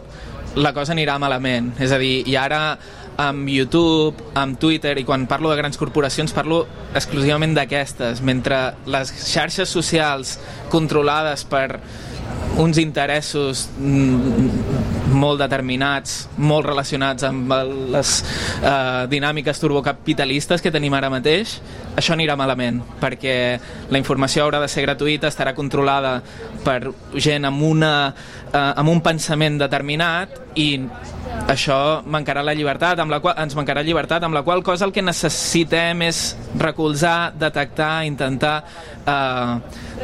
la cosa anirà malament. És a dir, i ara amb YouTube, amb Twitter, i quan parlo de grans corporacions parlo exclusivament d'aquestes, mentre les xarxes socials controlades per uns interessos mm, molt determinats, molt relacionats amb les eh, dinàmiques turbocapitalistes que tenim ara mateix, això anirà malament, perquè la informació haurà de ser gratuïta, estarà controlada per gent amb, una, eh, amb un pensament determinat i això mancarà la llibertat, amb la qual, ens mancarà llibertat, amb la qual cosa el que necessitem és recolzar, detectar, intentar eh,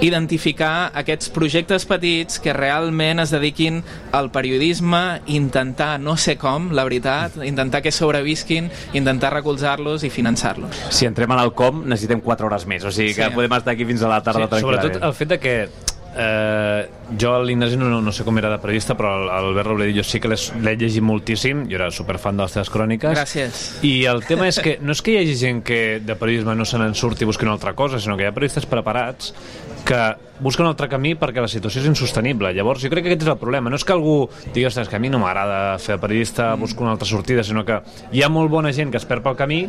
identificar aquests projectes petits que realment es dediquin al periodisme, intentar, no sé com, la veritat, intentar que sobrevisquin, intentar recolzar-los i finançar-los. Si entrem en el com, necessitem 4 hores més, o sigui que Sí. podem estar aquí fins a la tarda Sí, sobretot tranquil·lament. el fet de que eh, jo a l'Ignasi no, no sé com era de periodista però el- Albert Robledillo sí que l'he llegit moltíssim jo era superfan de les teves cròniques Gràcies. i el tema és que no és que hi hagi gent que de periodisme no se n'en surti i busqui una altra cosa, sinó que hi ha periodistes preparats que busquen un altre camí perquè la situació és insostenible. Llavors, jo crec que aquest és el problema. No és que algú digui, ostres, que a mi no m'agrada fer de periodista, busco una altra sortida, sinó que hi ha molt bona gent que es perd pel camí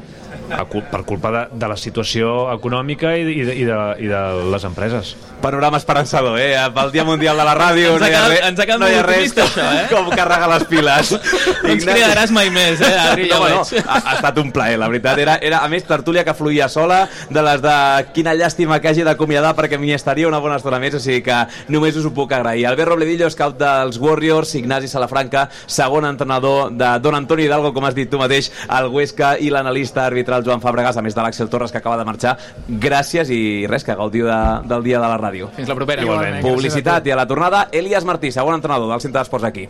cul per culpa de, de la situació econòmica i, i, de, i, de, i de les empreses. Panorama esperançador, eh? Pel Dia Mundial de la Ràdio Ens no ha hi ha res, ens ha quedat no hi ha molt res optimista, com, això, eh? com carregar les piles. No ens cridaràs mai més, eh, Adri, ja no, no, veig. ha, ha estat un plaer, la veritat. Era, era, a més, tertúlia que fluïa sola, de les de quina llàstima que hagi d'acomiadar perquè m'hi estaria una bona estona més, o sigui que només us ho puc agrair. Albert Robledillo, scout dels Warriors, Ignasi Salafranca, segon entrenador de Don Antoni Hidalgo, com has dit tu mateix, el Huesca i l'analista arbitral Joan Fàbregas, a més de l'Àxel Torres, que acaba de marxar. Gràcies i res, que gaudiu de, del dia de la ràdio. Fins la propera. Igualment. Publicitat i a la tornada, Elias Martí, segon entrenador del Centre d'Esports aquí.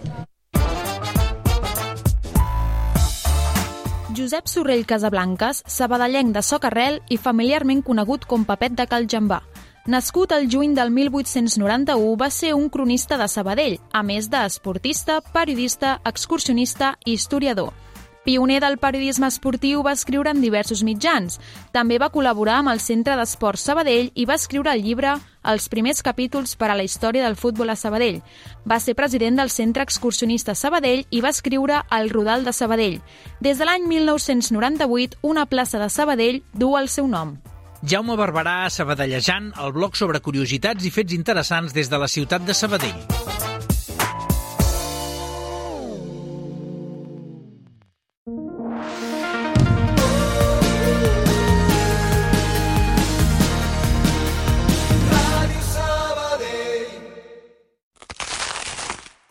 Josep Sorrell Casablanques, sabadellenc de Socarrel i familiarment conegut com Papet de Cal Jambà. Nascut el juny del 1891, va ser un cronista de Sabadell, a més d'esportista, periodista, excursionista i historiador. Pioner del periodisme esportiu, va escriure en diversos mitjans. També va col·laborar amb el Centre d'Esports Sabadell i va escriure el llibre Els primers capítols per a la història del futbol a Sabadell. Va ser president del Centre Excursionista Sabadell i va escriure El Rodal de Sabadell. Des de l'any 1998, una plaça de Sabadell du el seu nom. Jaume Barberà, Sabadellejant, el blog sobre curiositats i fets interessants des de la ciutat de Sabadell.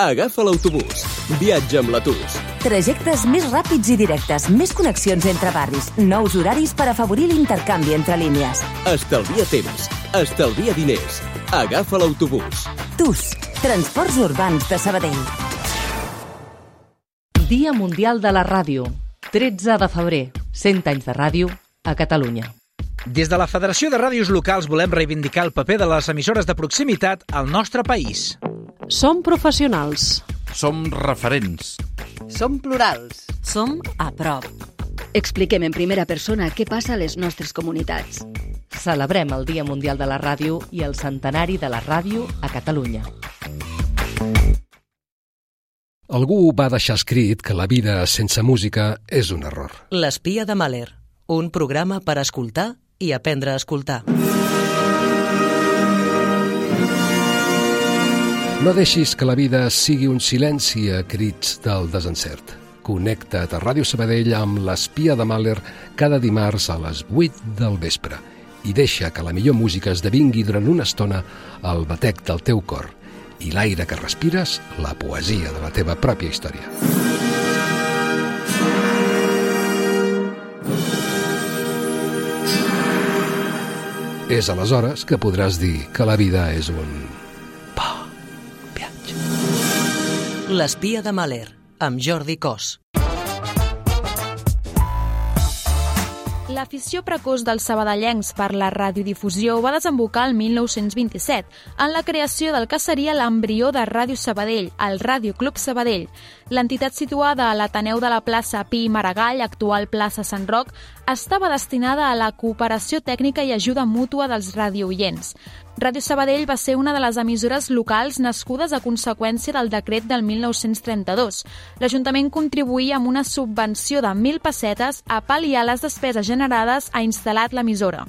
Agafa l'autobús. Viatja amb l'Atus. Trajectes més ràpids i directes, més connexions entre barris, nous horaris per afavorir l'intercanvi entre línies. Estalvia temps. Estalvia diners. Agafa l'autobús. TUS, Transports Urbans de Sabadell. Dia Mundial de la Ràdio. 13 de febrer. 100 anys de ràdio a Catalunya. Des de la Federació de Ràdios Locals volem reivindicar el paper de les emissores de proximitat al nostre país. Som professionals. Som referents. Som plurals. Som a prop. Expliquem en primera persona què passa a les nostres comunitats. Celebrem el Dia Mundial de la Ràdio i el centenari de la ràdio a Catalunya. Algú va deixar escrit que la vida sense música és un error. L'espia de Mahler, un programa per escoltar i aprendre a escoltar. No deixis que la vida sigui un silenci a crits del desencert. Connecta't a Ràdio Sabadell amb l'espia de Mahler cada dimarts a les 8 del vespre i deixa que la millor música esdevingui durant una estona el batec del teu cor i l'aire que respires, la poesia de la teva pròpia història. És aleshores que podràs dir que la vida és un L'espia de Mahler, amb Jordi Cos. L'afició precoç dels sabadellencs per la radiodifusió va desembocar el 1927 en la creació del que seria l'embrió de Ràdio Sabadell, el Ràdio Club Sabadell. L'entitat situada a l'Ateneu de la plaça Pi Maragall, actual plaça Sant Roc, estava destinada a la cooperació tècnica i ajuda mútua dels radioients. Ràdio Sabadell va ser una de les emissores locals nascudes a conseqüència del decret del 1932. L'Ajuntament contribuïa amb una subvenció de 1.000 pessetes a pal·liar les despeses generades a instal·lat l'emissora.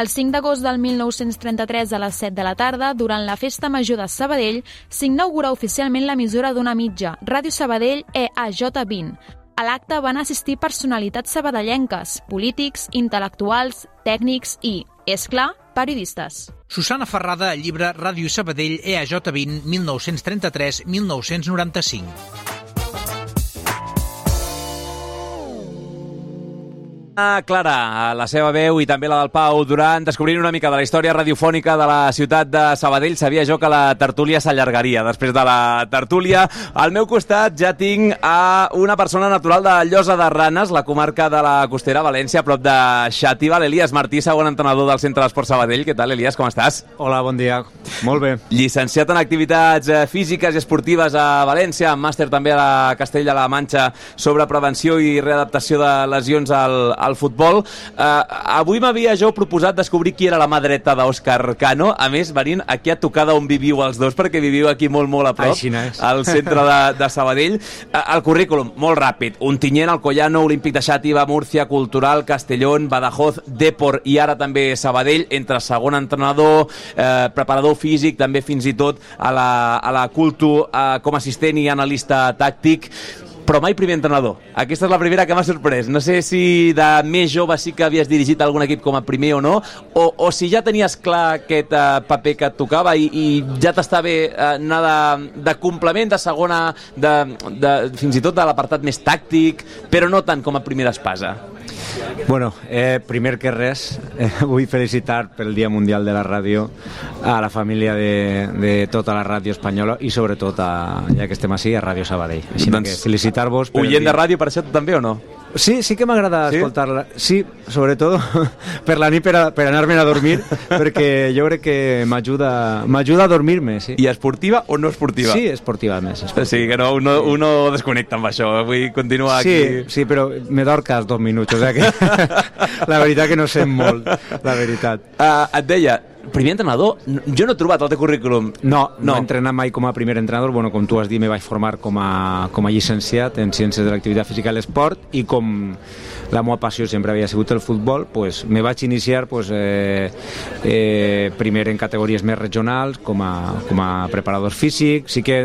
El 5 d'agost del 1933 a les 7 de la tarda, durant la Festa Major de Sabadell, s'inaugura oficialment l'emissora d'una mitja, Ràdio Sabadell EAJ20. A l'acte van assistir personalitats sabadellenques, polítics, intel·lectuals, tècnics i, és clar, periodistes. Susana Ferrada, llibre Ràdio Sabadell EAJ20 1933-1995. Clara, la seva veu i també la del Pau Duran, descobrint una mica de la història radiofònica de la ciutat de Sabadell. Sabia jo que la tertúlia s'allargaria. Després de la tertúlia, al meu costat ja tinc a una persona natural de Llosa de Ranes, la comarca de la costera València, a prop de Xàtiva, l'Elias Martí, segon entrenador del Centre d'Esport Sabadell. Què tal, Elias, com estàs? Hola, bon dia. Molt bé. Llicenciat en activitats eh, físiques i esportives a València, màster també a la Castella-La Manxa sobre prevenció i readaptació de lesions al, al futbol. Uh, avui m'havia jo proposat descobrir qui era la mà dreta d'Òscar Cano, a més venint aquí a tocar d'on viviu els dos, perquè viviu aquí molt, molt a prop, al centre de, de Sabadell. Uh, el currículum, molt ràpid. Un tinyent, Alcoyano, Olímpic de Xàtiva, Múrcia, Cultural, Castellón, Badajoz, Depor i ara també Sabadell, entre segon entrenador, eh, preparador físic, també fins i tot a la, a la Cultu eh, com a assistent i analista tàctic però mai primer entrenador. Aquesta és la primera que m'ha sorprès. No sé si de més jove sí que havies dirigit algun equip com a primer o no, o, o si ja tenies clar aquest uh, paper que et tocava i, i ja t'està bé uh, anar de, de complement, de segona, de, de, fins i tot de l'apartat més tàctic, però no tant com a primera espasa. Bueno, eh, primer que res, eh, vull felicitar pel Dia Mundial de la Ràdio a la família de, de tota la ràdio espanyola i sobretot, a, ja que estem així, a Ràdio Sabadell. Així doncs, que felicitar-vos. Oient de ràdio per això també o no? Sí, sí que m'agrada ¿Sí? escoltar-la. Sí, sobretot per la nit per, a, per anar-me'n a dormir, perquè jo crec que m'ajuda m'ajuda a dormir-me, sí. I esportiva o no esportiva? Sí, esportiva més. Esportiva. Sí, que no, uno, uno desconnecta amb això, vull continuar sí, aquí. Sí, però me dorc cada dos minuts, o sigui que la veritat que no sé molt, la veritat. Uh, et deia, primer entrenador, jo no he trobat el teu currículum. No, no, no he entrenat mai com a primer entrenador. Bueno, com tu has dit, me vaig formar com a, com a llicenciat en Ciències de l'Activitat Física i l'Esport i com la meva passió sempre havia sigut el futbol, pues, me vaig iniciar pues, eh, eh, primer en categories més regionals, com a, com a preparador físic, sí que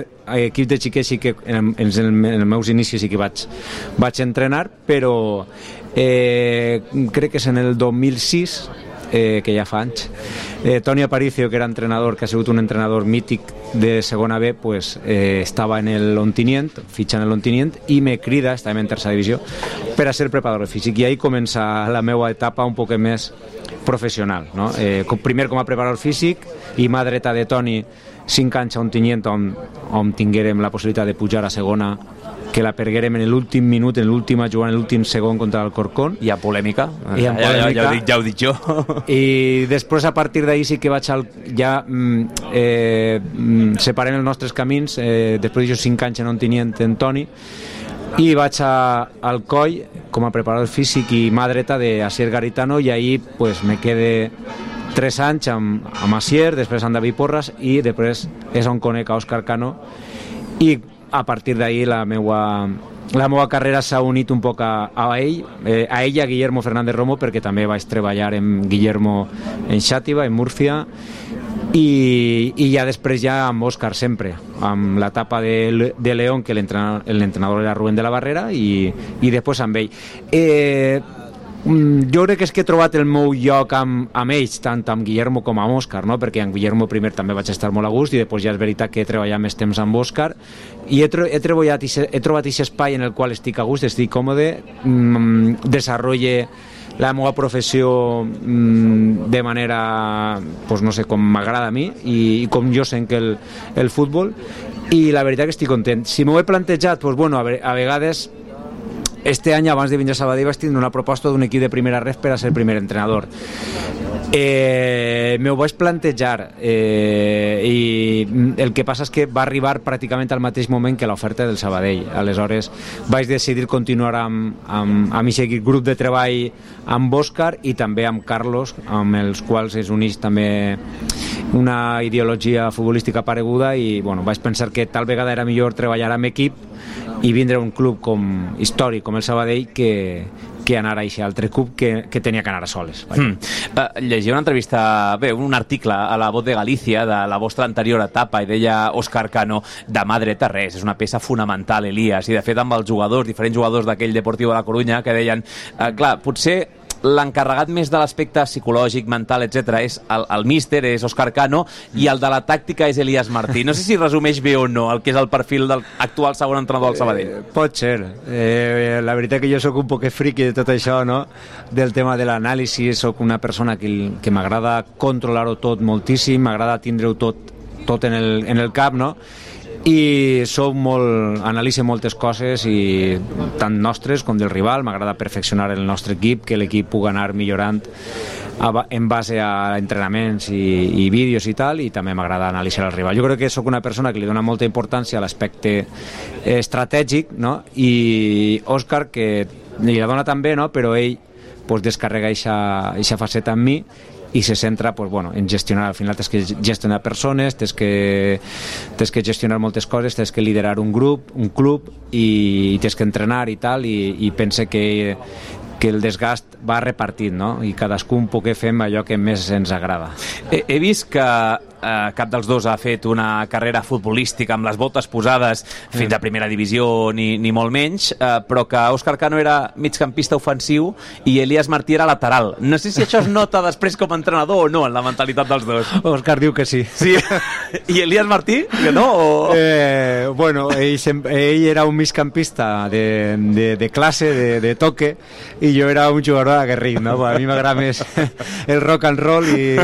equip de xiquets sí que en, en, en els meus inicis sí que vaig, vaig entrenar, però eh, crec que és en el 2006 eh, que ja fa anys. Eh, Toni Aparicio, que era entrenador, que ha sigut un entrenador mític de segona B, pues, eh, estava en el Ontinient, en el Ontinient, i me crida, estàvem en tercera divisió, per a ser preparador físic. I ahí comença la meva etapa un poc més professional. No? Eh, primer com a preparador físic i mà dreta de Toni 5 anys a Ontinyent on, on tinguérem la possibilitat de pujar a segona que la perguérem en l'últim minut, en l'última jugada, en l'últim segon contra el Corcón. Hi ha polèmica. Hi ha polèmica. Ja, ja, ja, ho dic, ja ho dic jo. I després, a partir d'ahir, sí que vaig al, ja mm, eh, mm, separem els nostres camins, eh, després d'això cinc anys en Ontinient en Toni, i vaig a, al coll com a preparador físic i mà dreta de Asier Garitano i ahir pues, me quede tres anys amb, amb Asier, després amb David Porras i després és on conec a Òscar Cano i a partir d'ahir la meua la meva carrera s'ha unit un poc a, a ell, eh, a ell i a Guillermo Fernández Romo perquè també vaig treballar amb Guillermo en Xàtiva, en Múrcia i, i ja després ja amb Òscar sempre amb l'etapa de, de León que l'entrenador era Rubén de la Barrera i, i després amb ell. Eh, jo crec que és que he trobat el meu lloc amb, amb ells, tant amb Guillermo com amb Òscar, no? perquè amb Guillermo primer també vaig estar molt a gust i després ja és veritat que he treballat més temps amb Òscar i he, he, treballat, he trobat aquest espai en el qual estic a gust, estic còmode, mm, desenvolupe la meva professió mm, de manera pues no sé, com m'agrada a mi i, i com jo sent que el, el futbol i la veritat que estic content. Si m'ho he plantejat, pues bueno, a, a vegades este any, abans de vindre a Sabadell, vaig tindre una proposta d'un equip de primera res per a ser primer entrenador. Eh, me ho vaig plantejar eh, i el que passa és que va arribar pràcticament al mateix moment que l'oferta del Sabadell aleshores vaig decidir continuar amb, amb, amb aquest grup de treball amb Òscar i també amb Carlos amb els quals es uneix també una ideologia futbolística pareguda i bueno, vaig pensar que tal vegada era millor treballar amb equip i vindre un club com històric com el Sabadell que, que anar a aquest altre club que, que tenia que anar a soles. Mm. Uh, llegia una entrevista, bé, un article a la Voz de Galícia de la vostra anterior etapa i deia Òscar Cano, de mà dreta res, és una peça fonamental, Elias, i de fet amb els jugadors, diferents jugadors d'aquell Deportiu de la Corunya que deien, uh, clar, potser l'encarregat més de l'aspecte psicològic, mental, etc és el, el míster, és Òscar Cano, i el de la tàctica és Elias Martí. No sé si resumeix bé o no el que és el perfil del actual segon entrenador del Sabadell. Eh, pot ser. Eh, la veritat que jo sóc un poc friki de tot això, no? Del tema de l'anàlisi, sóc una persona que, que m'agrada controlar-ho tot moltíssim, m'agrada tindre-ho tot, tot en el, en el cap, no? I soc molt, analitzo moltes coses i tant nostres com del rival m'agrada perfeccionar el nostre equip que l'equip pugui anar millorant en base a entrenaments i, i vídeos i tal i també m'agrada analitzar el rival jo crec que sóc una persona que li dona molta importància a l'aspecte estratègic no? i Òscar que li la dona també no? però ell pues, descarrega aquesta faceta en mi i se centra pues, bueno, en gestionar, al final tens que gestionar persones, tens que, tens que gestionar moltes coses, tens que liderar un grup, un club i, i tens que entrenar i tal i, i pense que, que el desgast va repartit, no? I cadascú un poc fem allò que més ens agrada. He, he vist que eh, cap dels dos ha fet una carrera futbolística amb les botes posades fins a primera divisió ni, ni molt menys, eh, però que Òscar Cano era migcampista ofensiu i Elias Martí era lateral. No sé si això es nota després com a entrenador o no en la mentalitat dels dos. Òscar diu que sí. Sí. I Elias Martí, que no? O... Eh, bueno, ell, ell era un migcampista de, de, de classe, de, de toque, i jo era un jugador aguerrit, no? A mi m'agrada més el rock and roll i,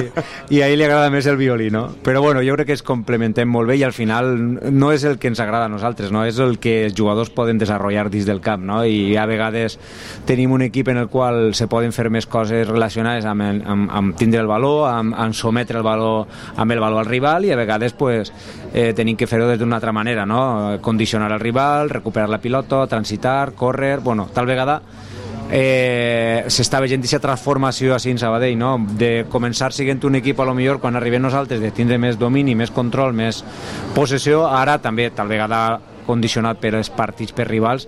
i a ell li agrada més el violí, no? Però bueno, jo crec que es complementem molt bé i al final no és el que ens agrada a nosaltres, no? És el que els jugadors poden desenvolupar dins del camp, no? I a vegades tenim un equip en el qual se poden fer més coses relacionades amb, el, amb, amb tindre el valor, amb, amb sometre el valor amb el valor al rival i a vegades pues, eh, tenim que fer-ho d'una altra manera, no? Condicionar el rival, recuperar la pilota, transitar, córrer, bueno, tal vegada eh, s'està veient aquesta transformació així en Sabadell, no? de començar siguent un equip a lo millor quan arribem nosaltres de tindre més domini, més control, més possessió, ara també tal vegada condicionat per els partits per rivals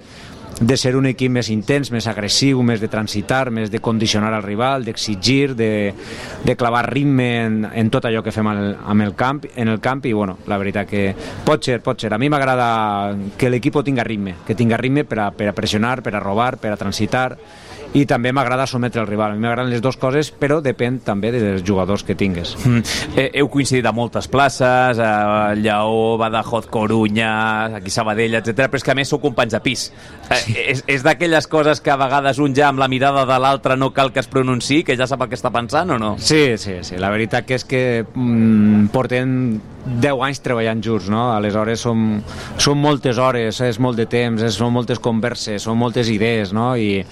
de ser un equip més intens, més agressiu, més de transitar, més de condicionar al rival, d'exigir, de, de clavar ritme en, en tot allò que fem al, amb el camp, en el camp i bueno, la veritat que pot ser, pot ser. A mi m'agrada que l'equip tinga ritme, que tinga ritme per a, per a pressionar, per a robar, per a transitar i també m'agrada sometre el rival. A mi m'agraden les dues coses, però depèn també dels jugadors que tingues. Mm. Eh, heu coincidit a moltes places, a Lleó, Badajoz, Corunya, aquí Sabadell, etc. però és que a més sou companys de pis. Eh, és és d'aquelles coses que a vegades un ja amb la mirada de l'altre no cal que es pronunciï, que ja sap el que està pensant o no? Sí, sí, sí. La veritat que és que mm, portem 10 anys treballant junts, no? Aleshores som, són moltes hores, és molt de temps, són moltes converses, són moltes idees, no? I,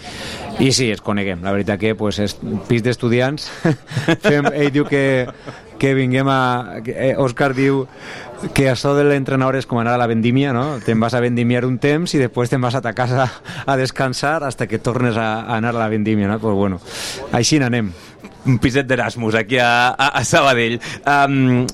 i sí, es coneguem. La veritat que pues, és pis d'estudiants. Fem, ell diu que, que vinguem a... Eh, Òscar diu que això de l'entrenador és com anar a la vendímia, no? Te'n vas a vendimiar un temps i després te'n vas a ta casa a descansar hasta que tornes a, a anar a la vendímia, no? Pues bueno, així n'anem un piset d'Erasmus aquí a, a, a Sabadell. Um,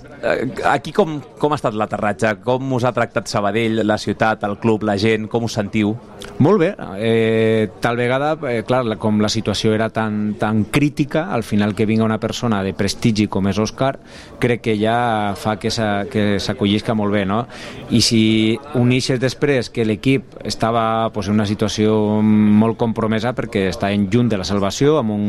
aquí com, com ha estat l'aterratge? Com us ha tractat Sabadell, la ciutat, el club, la gent? Com us sentiu? Molt bé. Eh, tal vegada, eh, clar, la, com la situació era tan, tan crítica, al final que vinga una persona de prestigi com és Òscar, crec que ja fa que s'acollisca molt bé, no? I si unixes després que l'equip estava pues, en una situació molt compromesa perquè està en junt de la salvació, amb un,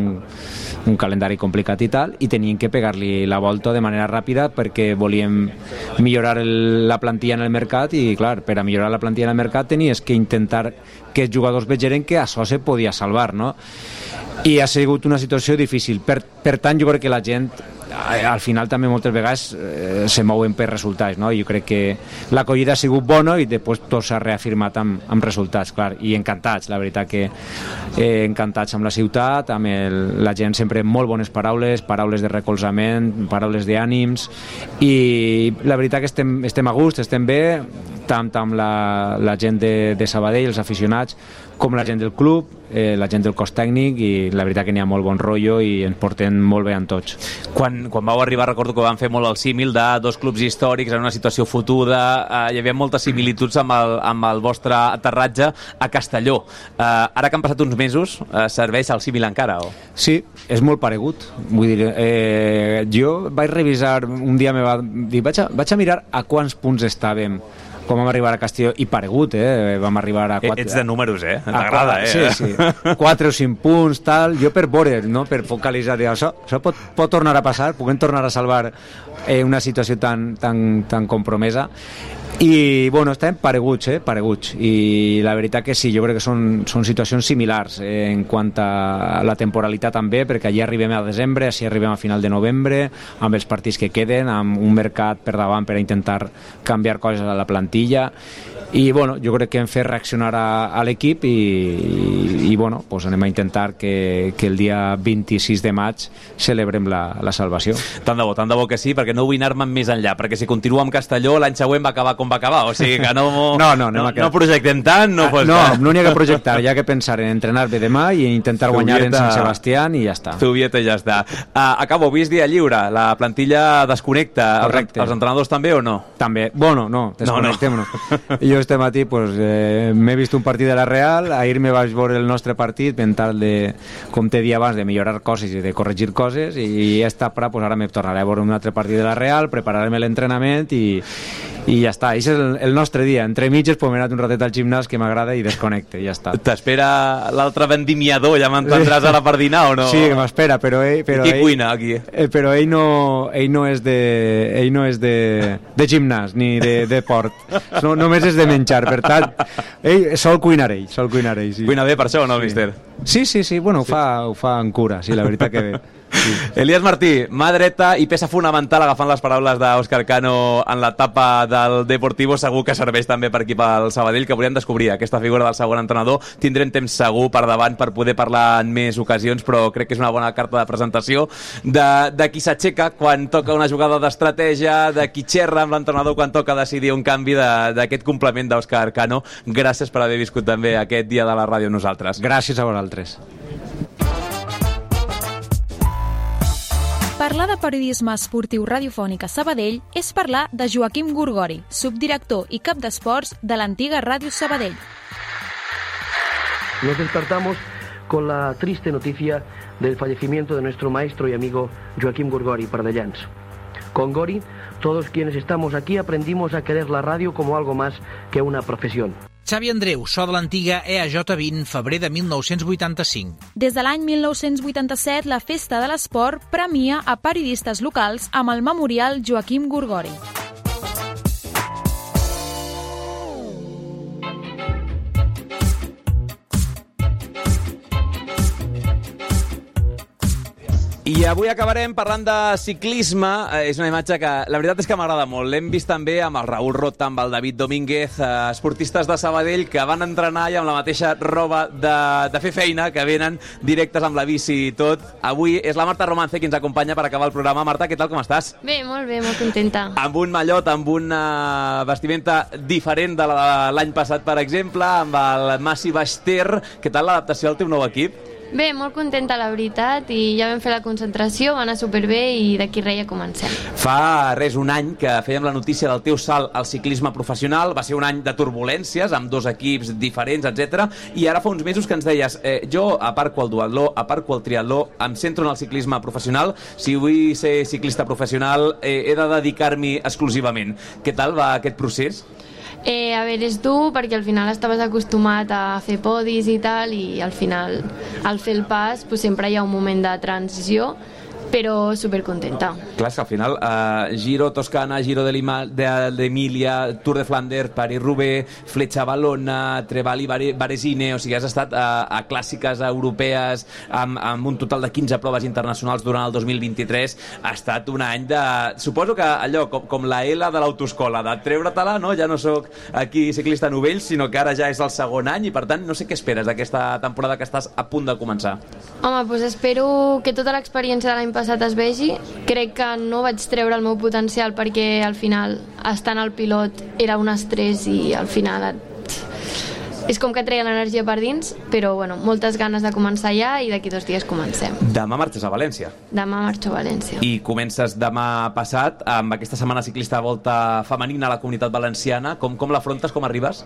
un calendari complicat i tal, i tenien que pegar-li la volta de manera ràpida perquè volíem millorar el, la plantilla en el mercat i, clar, per a millorar la plantilla en el mercat tenies que intentar que els jugadors vegeren que això se podia salvar, no? I ha sigut una situació difícil. Per, per tant, jo crec que la gent al final també moltes vegades eh, se mouen per resultats, no? Jo crec que l'acollida ha sigut bona i després tot s'ha reafirmat amb, amb resultats, clar, i encantats, la veritat que eh, encantats amb la ciutat, amb el, la gent sempre molt bones paraules, paraules de recolzament, paraules d'ànims. I la veritat que estem, estem a gust, estem bé, tant amb la, la gent de, de Sabadell, els aficionats, com la gent del club, eh, la gent del cos tècnic i la veritat que n'hi ha molt bon rotllo i ens portem molt bé amb tots. Quan, quan vau arribar recordo que van fer molt el símil de dos clubs històrics en una situació fotuda, eh, hi havia moltes similituds amb el, amb el vostre aterratge a Castelló. Eh, ara que han passat uns mesos, eh, serveix el símil encara? O? Sí, és molt paregut. Vull dir, eh, jo vaig revisar, un dia me va dir, vaig a, vaig a mirar a quants punts estàvem com vam arribar a Castelló i paregut, eh? Vam arribar a... Quatre, Ets de números, eh? T'agrada, eh? Sí, sí. 4 o 5 punts, tal. Jo per veure, no? Per focalitzar, dir, això, això pot, pot tornar a passar, puguem tornar a salvar eh, una situació tan, tan, tan compromesa i bueno, estem pareguts, eh? pareguts i la veritat que sí, jo crec que són, són situacions similars eh, en quant a la temporalitat també, perquè allà arribem a desembre així arribem a final de novembre amb els partits que queden, amb un mercat per davant per a intentar canviar coses a la plantilla i bueno, jo crec que hem fet reaccionar a, a l'equip i, i, i bueno, pues anem a intentar que, que el dia 26 de maig celebrem la, la salvació. Tant de bo, tant de bo que sí, perquè no vull anar-me'n més enllà, perquè si continua amb Castelló l'any següent va acabar com va acabar, o sigui que no, no, no, no, no projectem tant, no fos No, no n'hi ha que projectar, hi ha que pensar en entrenar bé demà i intentar guanyar en Zubieta- Sant Sebastián i ja està. Zubieta i ja està. Uh, acabo, és dia lliure, la plantilla desconnecta. Correcte. Els, els entrenadors també o no? També. Bueno, no, desconnectem-nos. Jo este matí pues, eh, m'he vist un partit de la Real, ahir me vaig veure el nostre partit per tal de, com t'he dit abans, de millorar coses i de corregir coses i esta pra, pues, ara me tornaré a veure un altre partit de la Real, preparar-me l'entrenament i, i ja està. Això és el, el nostre dia. Entre mitges pues, m'he anat un ratet al gimnàs que m'agrada i desconnecte, i ja està. T'espera l'altre vendimiador, ja m'entendràs ara per dinar o no? Sí, que m'espera, però ell... Però I qui ell, cuina, aquí? Eh, però ell no, ell no és de, ell no és de, de gimnàs ni de, de port. No, només és de menjar, per tant, ell sol cuinar ell, sol cuinar ell. Sí. Cuina bé per això o no, sí. míster? Sí, sí, sí, bueno, ho fa, ho fa en cura, sí, la veritat que bé. Elias Martí, mà dreta i peça fonamental agafant les paraules d'Òscar Cano en l'etapa del Deportivo segur que serveix també per aquí pel Sabadell que volíem descobrir aquesta figura del segon entrenador. Tindrem temps segur per davant per poder parlar en més ocasions però crec que és una bona carta de presentació de, de qui s'aixeca quan toca una jugada d'estratègia de qui xerra amb l'entrenador quan toca decidir un canvi d'aquest complement d'Òscar Cano. Gràcies per haver viscut també aquest dia de la ràdio nosaltres. Gràcies a vosaltres Parlar de periodisme esportiu radiofònic a Sabadell és parlar de Joaquim Gorgori, subdirector i cap d'esports de l'antiga Ràdio Sabadell. Nos despertamos con la triste noticia del fallecimiento de nuestro maestro y amigo Joaquim Gorgori Pardellans. Con Gori, todos quienes estamos aquí aprendimos a querer la radio como algo más que una profesión. Xavi Andreu, so de l'antiga E EAJ20, febrer de 1985. Des de l'any 1987, la Festa de l'Esport premia a periodistes locals amb el memorial Joaquim Gorgori. I avui acabarem parlant de ciclisme. Eh, és una imatge que la veritat és que m'agrada molt. L'hem vist també amb el Raül Rota, amb el David Domínguez, eh, esportistes de Sabadell que van entrenar i amb la mateixa roba de, de fer feina, que venen directes amb la bici i tot. Avui és la Marta Romance qui ens acompanya per acabar el programa. Marta, què tal, com estàs? Bé, molt bé, molt contenta. Amb un mallot, amb una vestimenta diferent de la de l'any passat, per exemple, amb el Massi Baster. Què tal l'adaptació al teu nou equip? Bé, molt contenta, la veritat, i ja vam fer la concentració, va anar superbé i d'aquí res ja comencem. Fa res un any que fèiem la notícia del teu salt al ciclisme professional, va ser un any de turbulències amb dos equips diferents, etc. I ara fa uns mesos que ens deies, eh, jo aparco el duatló, aparco el triatló, em centro en el ciclisme professional, si vull ser ciclista professional eh, he de dedicar-m'hi exclusivament. Què tal va aquest procés? Eh, a veure, és dur perquè al final estaves acostumat a fer podis i tal, i al final, al fer el pas, pues, sempre hi ha un moment de transició, però supercontenta. Clar, és que al final eh, Giro Toscana, Giro d'Emília, de, de Tour de Flanders, Paris-Roubaix, Fletxa Balona, Trevali Varesine, o sigui, has estat a, a clàssiques europees amb, amb un total de 15 proves internacionals durant el 2023. Ha estat un any de... Suposo que allò, com, com la L de l'autoescola, de treure-te-la, no? ja no sóc aquí ciclista novell, sinó que ara ja és el segon any i per tant no sé què esperes d'aquesta temporada que estàs a punt de començar. Home, doncs espero que tota l'experiència de l'any passat es vegi. Crec que no vaig treure el meu potencial perquè al final, estant al pilot, era un estrès i al final et... és com que treia l'energia per dins, però bueno, moltes ganes de començar ja i d'aquí dos dies comencem. Demà marxes a València. Demà marxo a València. I comences demà passat amb aquesta setmana ciclista de volta femenina a la comunitat valenciana. Com, com l'afrontes, com arribes?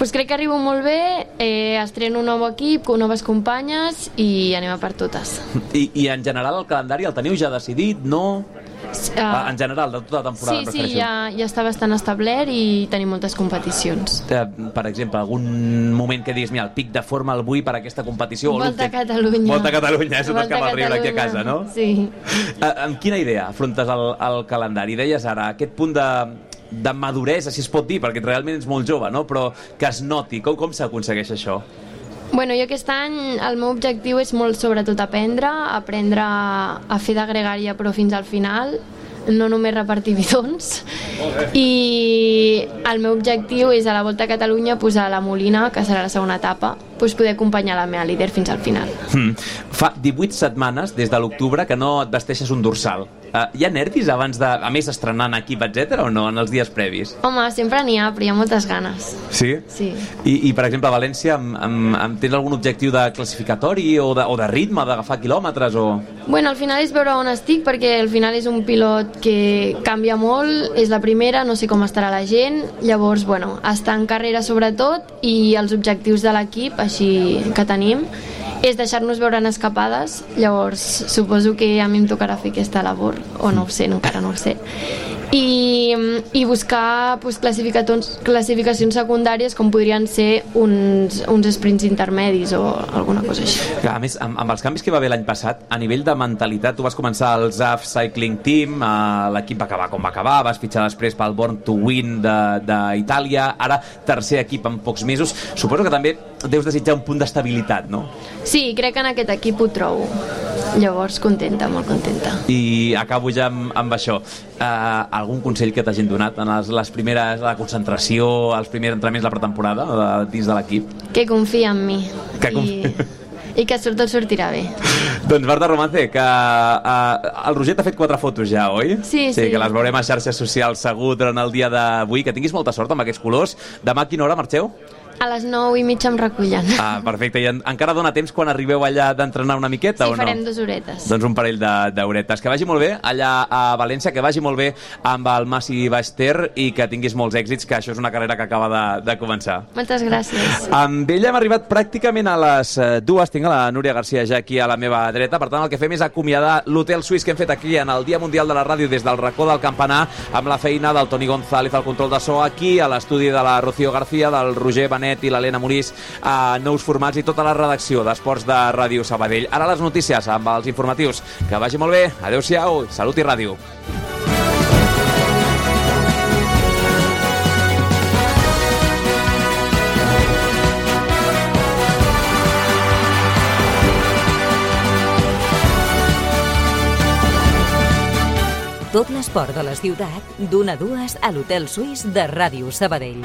Pues crec que arribo molt bé, eh, estreno un nou equip, con noves companyes i anem a per totes. I, I en general el calendari el teniu ja decidit, no? Uh, en general, de tota la temporada, sí, sí, ja, ja està bastant establert i tenim moltes competicions. Per exemple, algun moment que diguis, mira, el pic de forma el vull per aquesta competició. o Volta a Catalunya. Volta a Catalunya, és tot Volta cap a al riure aquí a casa, no? Sí. Eh, amb quina idea afrontes el, el calendari? Deies ara, aquest punt de, de maduresa, si es pot dir, perquè realment ets molt jove, no? però que es noti. Com, com s'aconsegueix això? Bueno, jo aquest any el meu objectiu és molt sobretot aprendre, aprendre a fer de gregària però fins al final, no només repartir bidons. I el meu objectiu és a la Volta a Catalunya posar la Molina, que serà la segona etapa, pues, poder acompanyar la meva líder fins al final. Hmm. Fa 18 setmanes, des de l'octubre, que no et vesteixes un dorsal. Uh, hi ha nervis abans de, a més, estrenant equip, etc o no, en els dies previs? Home, sempre n'hi ha, però hi ha moltes ganes. Sí? Sí. I, i per exemple, a València, amb, amb, amb, tens algun objectiu de classificatori o de, o de ritme, d'agafar quilòmetres? O... Bueno, al final és veure on estic, perquè al final és un pilot que canvia molt, és la primera, no sé com estarà la gent, llavors, bueno, està en carrera sobretot i els objectius de l'equip, així que tenim, és deixar-nos veure en escapades, llavors suposo que a mi em tocarà fer aquesta labor, o no ho sé, encara no ho sé. I, i buscar pues, classificacions, classificacions secundàries com podrien ser uns, uns sprints intermedis o alguna cosa així. A més, amb, amb els canvis que va haver l'any passat, a nivell de mentalitat, tu vas començar al ZAF Cycling Team, eh, l'equip va acabar com va acabar, vas fitxar després pel Born to Win d'Itàlia, ara tercer equip en pocs mesos. Suposo que també deus desitjar un punt d'estabilitat, no? Sí, crec que en aquest equip ho trobo. Llavors, contenta, molt contenta. I acabo ja amb, amb això. Uh, algun consell que t'hagin donat en les, les primeres, la concentració, els primers entrenaments de la pretemporada de, dins de l'equip? Que confia en mi. Que I, I que tot sortirà bé. doncs Marta Romance, que uh, el Roger t'ha fet quatre fotos ja, oi? Sí, sí. que les veurem a xarxes socials segur durant el dia d'avui. Que tinguis molta sort amb aquests colors. Demà a quina hora marxeu? A les 9 i mitja em recullen. Ah, perfecte. I en, encara dona temps quan arribeu allà d'entrenar una miqueta sí, o no? farem dues horetes. Doncs un parell d'horetes. Que vagi molt bé allà a València, que vagi molt bé amb el Massi Baster i que tinguis molts èxits, que això és una carrera que acaba de, de començar. Moltes gràcies. Amb ella hem arribat pràcticament a les eh, dues. Tinc la Núria Garcia ja aquí a la meva dreta. Per tant, el que fem és acomiadar l'Hotel Suís que hem fet aquí en el Dia Mundial de la Ràdio des del racó del Campanar amb la feina del Toni González al control de so aquí, a l'estudi de la Rocío García, del Roger Benet i l'Helena Morís a nous formats i tota la redacció d'Esports de Ràdio Sabadell. Ara les notícies amb els informatius. Que vagi molt bé. Adéu-siau. Salut i ràdio. Tot l'esport de la ciutat, d'una a dues a l'Hotel Suís de Ràdio Sabadell.